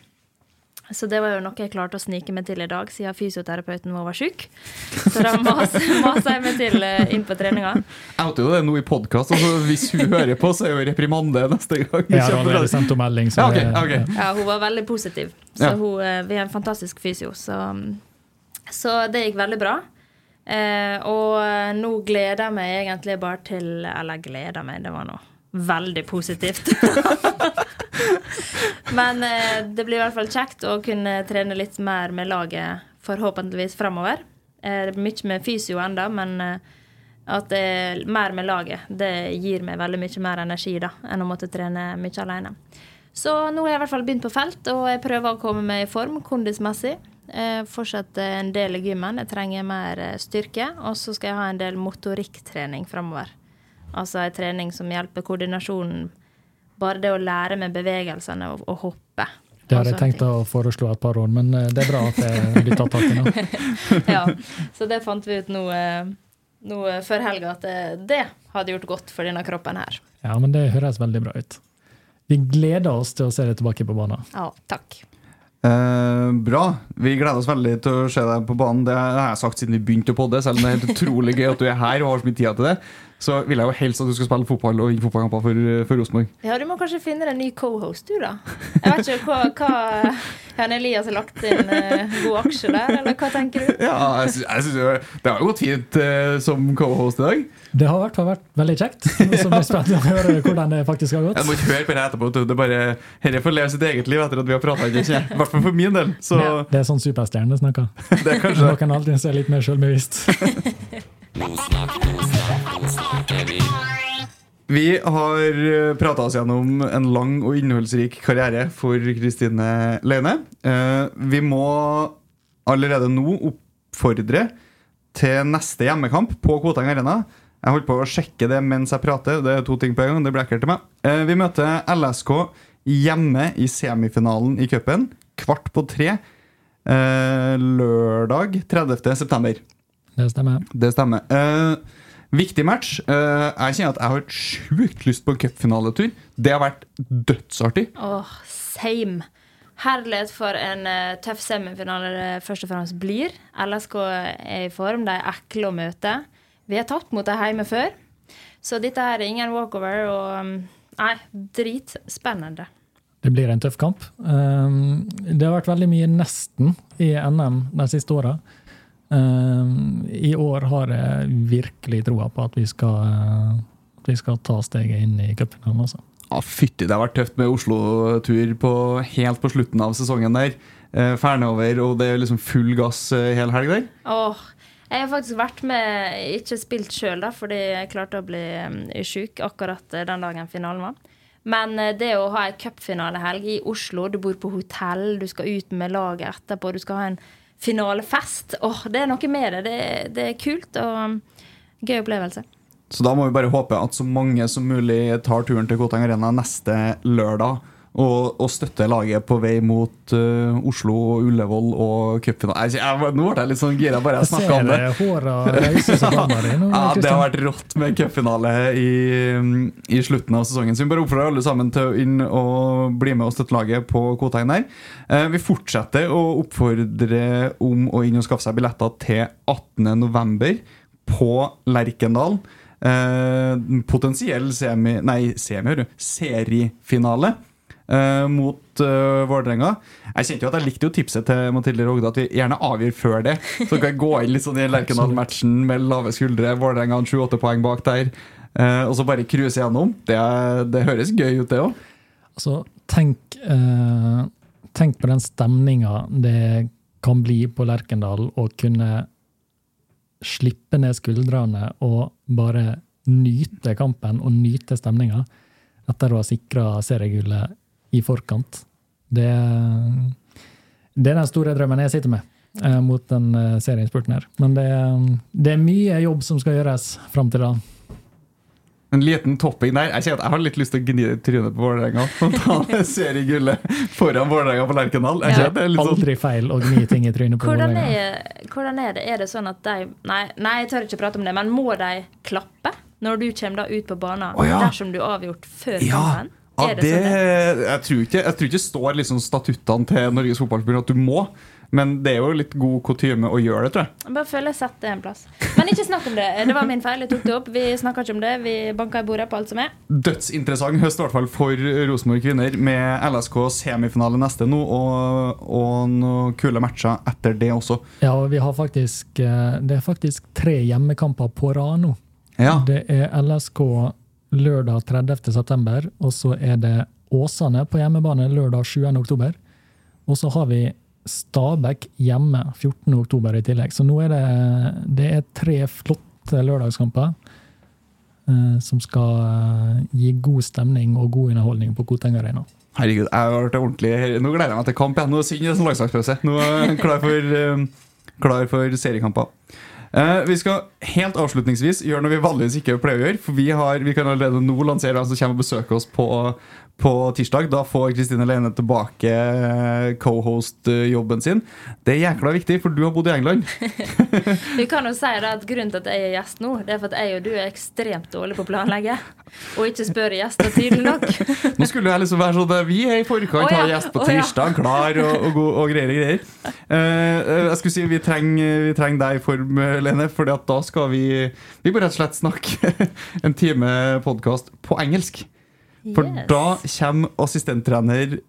Så det var jo noe jeg klarte å snike meg til i dag, siden fysioterapeuten vår var sjuk. Så da masa jeg meg til eh, inn på treninga. Jeg vet jo det nå i podkast. Altså, hvis hun hører på, så er jo reprimande neste gang. Ja, da har sendt henne melding. Ja, okay, okay. ja, hun var veldig positiv. Så ja. hun, eh, vi er en fantastisk fysio. Så, så det gikk veldig bra. Eh, og eh, nå gleder jeg meg egentlig bare til Eller gleder meg, det var noe veldig positivt. Men eh, det blir i hvert fall kjekt å kunne trene litt mer med laget, forhåpentligvis framover. Eh, det blir mye med fysio enda, men eh, at det er mer med laget, det gir meg veldig mye mer energi da, enn å måtte trene mye alene. Så nå har jeg i hvert fall begynt på felt, og jeg prøver å komme meg i form kondismessig. Jeg fortsetter en del i gymmen. Jeg trenger mer eh, styrke. Og så skal jeg ha en del motorikktrening framover. Altså en trening som hjelper koordinasjonen. Bare det å lære med bevegelsene og, og hoppe. Det har jeg tenkt å foreslå et par år, men eh, det er bra at det blir tatt tak i nå. ja, så det fant vi ut nå, eh, nå før helga, at det, det hadde gjort godt for denne kroppen her. Ja, men det høres veldig bra ut. Vi gleder oss til å se deg tilbake på banen. Ja, takk. Eh, bra. Vi gleder oss veldig til å se deg på banen. Det har jeg sagt siden vi begynte å podde, selv om det er helt utrolig gøy at du er her og har så mye tid til det så vil jeg jo helst at du skal spille fotball og vinne fotballkamper for, for Rosenborg. Ja, du må kanskje finne deg en ny cohost, du, da. Jeg vet ikke hva, hva Jan Elias har lagt inn uh, god aksje der, eller hva tenker du? Ja, jeg synes, jo, Det har gått fint uh, som cohost i dag. Det har i hvert fall vært veldig kjekt. Så blir spent å høre hvordan det faktisk har gått. Jeg må ikke høre på det etterpå. Det er bare Dette får leve sitt eget liv etter at vi har prata. I hvert fall for min del. Så. Det er sånn superstjerne snakker. Det er kanskje Noen kan alltid se litt mer sjølbevisst. Vi har prata oss gjennom en lang og innholdsrik karriere for Kristine Leine. Eh, Vi må allerede nå oppfordre til neste hjemmekamp på Koteng Arena. Jeg holdt på å sjekke det mens jeg prater. Det er to ting på en gang. Det ble ekkelt til meg. Eh, Vi møter LSK hjemme i semifinalen i cupen. Kvart på tre. eh, Lørdag 30. Det stemmer. Det stemmer. Uh, viktig match. Uh, jeg kjenner at jeg har sjukt lyst på en cupfinaletur. Det har vært dødsartig. Åh, same. Herlighet for en uh, tøff semifinale det først og fremst blir. LSK er i form, de er ekle å møte. Vi har tapt mot dem hjemme før, så dette her er ingen walkover. Og um, nei, dritspennende. Det blir en tøff kamp. Um, det har vært veldig mye nesten i NM de siste åra. Um, I år har jeg virkelig troa på at vi skal, uh, at vi skal ta steget inn i cupfinalen. Altså. Ja, Fytti, det har vært tøft med Oslo-tur på, helt på slutten av sesongen der. Eh, Ferne over, og det er liksom full gass hel hele helg der. Åh, jeg har faktisk vært med, ikke spilt sjøl, fordi jeg klarte å bli sjuk akkurat eh, den dagen finalen var. Men eh, det å ha ei cupfinalehelg i Oslo, du bor på hotell, du skal ut med laget etterpå, du skal ha en finalefest. Åh, det er noe med det. Det, det er kult og gøy opplevelse. Så da må vi bare håpe at så mange som mulig tar turen til Koteng Arena neste lørdag. Og, og støtter laget på vei mot uh, Oslo og Ullevål og cupfinalen. Nå ble jeg litt sånn gira bare jeg snakka om det. nå, Ja, Det har vært rått med cupfinale i, i slutten av sesongen. Så vi bare oppfordrer alle sammen til å inn og bli med og støtte laget på Koteng der. Uh, Vi fortsetter å oppfordre om å inn og skaffe seg billetter til 18.11. på Lerkendal. Uh, potensiell semi... Nei, semi, hører du. Seriefinale. Eh, mot uh, Vålerenga. Jeg kjente jo at jeg likte jo tipset til Mathilde Rogde at vi gjerne avgir før det. Så kan jeg gå inn litt sånn i Lerkendal-matchen med lave skuldre. Vålerenga har 7-8 poeng bak der. Uh, og så bare cruise gjennom. Det, det høres gøy ut, det òg. Altså, tenk, uh, tenk på den stemninga det kan bli på Lerkendal å kunne slippe ned skuldrene og bare nyte kampen og nyte stemninga etter å ha sikra seriegullet i forkant. Det, det er den store drømmen jeg sitter med eh, mot den eh, serieinnspurten her. Men det, det er mye jobb som skal gjøres fram til da. En liten topping der. Jeg kjenner at jeg har litt lyst til å gni trynet på Vålerenga. Ta seriegullet foran Vålerenga på Lerkendal. Ja. det er litt sånn Aldri feil å gni ting i trynet på Hvordan Vålerenga. er, hvordan er det? Er det sånn at de nei, nei, jeg tør ikke prate om det, men må de klappe når du kommer da ut på banen oh, ja. dersom du har avgjort før Ja, kampen? Ja det, det jeg, tror ikke, jeg tror ikke det står liksom statuttene til Norges Fotballforbund at du må. Men det er jo litt god kutyme å gjøre det, tror jeg. Jeg bare føler jeg setter det en plass. Men ikke snakk om det. Det var min feil. Jeg tok det opp. Vi snakka ikke om det. Vi banka i bordet på alt som er. Dødsinteressant høst i hvert fall for Rosenborg kvinner, med LSK semifinale neste nå, og, og noen kule matcher etter det også. Ja, og vi har faktisk eh, Det er faktisk tre hjemmekamper på rad nå. Ja. Det er LSK lørdag 30. september, og så er det Åsane på hjemmebane lørdag 7. oktober. Og så har vi Stabæk hjemme 14. oktober i tillegg. Så nå er det, det er tre flotte lørdagskamper eh, som skal eh, gi god stemning og god underholdning på Koteng Arena. Herregud, jeg har vært ordentlig Nå gleder jeg meg til kamp igjen. Nå er synd det er sånn landslagspause. Nå er jeg klar for, eh, klar for seriekamper. Eh, vi skal helt avslutningsvis gjøre noe vi vanligvis ikke pleier å gjøre. For vi, har, vi kan allerede nå lansere hvem som kommer og besøker oss på, på tirsdag. Da får Kristine Leine tilbake eh, co-host-jobben sin. Det er jækla viktig, for du har bodd i England. Vi kan jo si at Grunnen til at jeg er gjest nå, det er for at jeg og du er ekstremt dårlige på å planlegge. Og ikke spør gjester tidlig nok. Nå skulle jeg liksom være sånn at Vi er i forkant, oh, ja, har gjest på å ja. tirsdag, klar og, og, og greier. og greier. Uh, eh, jeg skulle si vi trenger, vi trenger deg i form, eh, Lene, for da skal vi Vi må rett og slett snakke en time podkast på engelsk. For Yes. da kommer assistenttrener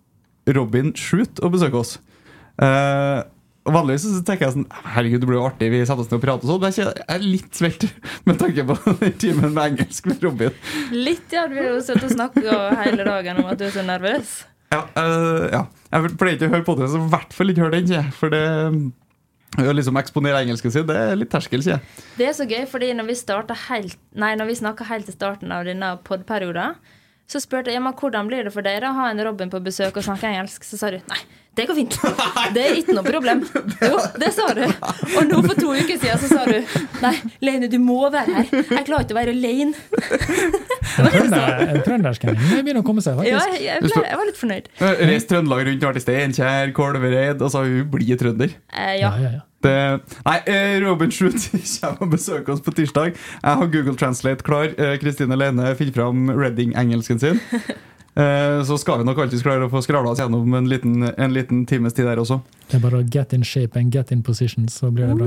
Robin Shoot og besøker oss. Eh, og Vanligvis så tenker jeg sånn Herregud, det blir jo artig, vi setter oss ned og prater og sånn. Men jeg er litt svelt med tanke på den timen med engelsk med Robin. Litt, ja. Du har jo sittet og snakket hele dagen om at du er så nervøs. Ja, øh, ja. Jeg pleier ikke å høre på det, så i hvert fall ikke hør den. For det Å liksom eksponere engelsken sin, det er litt terskel, sier jeg. Det er så gøy, fordi når vi, helt, nei, når vi snakker helt til starten av denne podperioden, så spurte jeg hvordan blir det for dere å ha en Robin på besøk og snakke engelsk. Så sa du nei, det går fint. Det er ikke noe problem. Jo, det sa du. Og nå for to uker siden så sa du nei, Leine, du må være her. Jeg klarer ikke å være alene. Trønder- Trøndersken begynner å komme seg, faktisk. jeg, jeg, ble, jeg var litt fornøyd. Eh, Reist Trøndelag rundt, vært i Steinkjer, Kolvereid. Altså, hun blir trønder. Eh, ja. Ja, ja, ja. Det, nei, eh, Robin Schut kommer og besøker oss på tirsdag. Jeg har Google Translate klar. Eh, Kristine Lene finner fram Reading-engelsken sin. Eh, Så skal vi nok alltid klare å få skravla oss gjennom en liten, en liten times tid der også. Det er bare å get in shape and get in position, så blir det bra.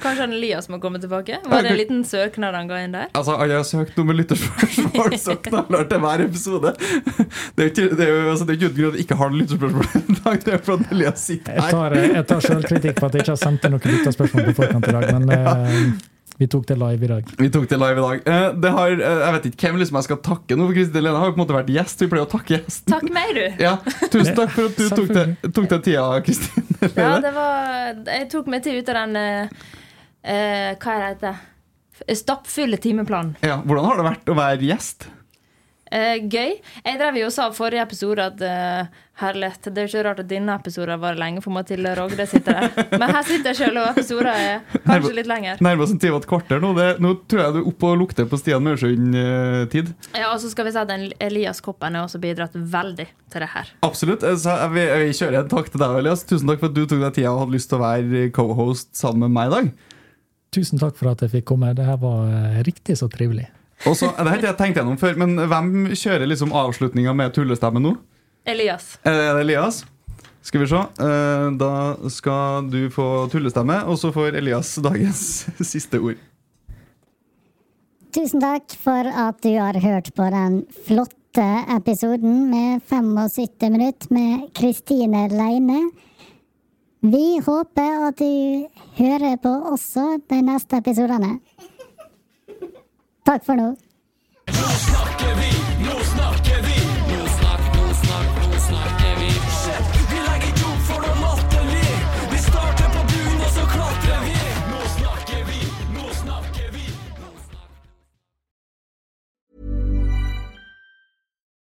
Kanskje han Elias må komme tilbake? Var det en liten søknad han ga inn der? Altså, Jeg har søkt om en lytterspørsmål så til hver episode. Det er jo ikke, det er jo, altså, det er ikke uten grunn at vi ikke har lytterspørsmål i dag. Det er for at Elias sitter Jeg her. tar, jeg tar selvkritikk på at jeg ikke har sendt inn noen lytterspørsmål på forkant i dag, men eh, vi tok det live i dag. Vi tok det live i dag. Eh, Det har, eh, jeg vet ikke hvem liksom jeg skal takke nå, for Kristin Lene har jo på en måte vært gjest. Vi pleier å takke gjesten. Takk meg, du. Ja, Tusen takk for at du tok deg tok deg tida, Kristin. Ja, det var Jeg tok meg tid ut av den eh, eh, Hva er det heter? Stappfulle timeplanen. Ja, hvordan har det vært å være gjest? Eh, gøy. Jeg drev jo og sa i forrige episode at uh, herlighet, det er jo ikke rart at denne episoden varer lenge for Mathilde Rogde sitter der. Men her sitter jeg sjøl, og episoden er kanskje litt lenger. Nærmer oss en time og et kvarter nå. Det, nå tror jeg du er oppe og lukter på Stian Mørsund-tid. Ja, Og så skal vi si at Elias Koppen har også bidratt veldig til det her. Absolutt. Eh, Så jeg vil, jeg vil kjøre en takk til deg, Elias. Tusen takk for at du tok deg tida og hadde lyst til å være co-host sammen med meg i dag. Tusen takk for at jeg fikk komme. Det her var eh, riktig så trivelig. Og så, Det har ikke jeg tenkt gjennom før, men hvem kjører liksom avslutninga med tullestemme nå? Elias. Er det Elias? Skal vi se. Eh, Da skal du få tullestemme, og så får Elias dagens siste ord. Tusen takk for at du har hørt på den flotte episoden med 75 minutter med Kristine Leine. Vi håper at du hører på også de neste episodene. Takk for nå.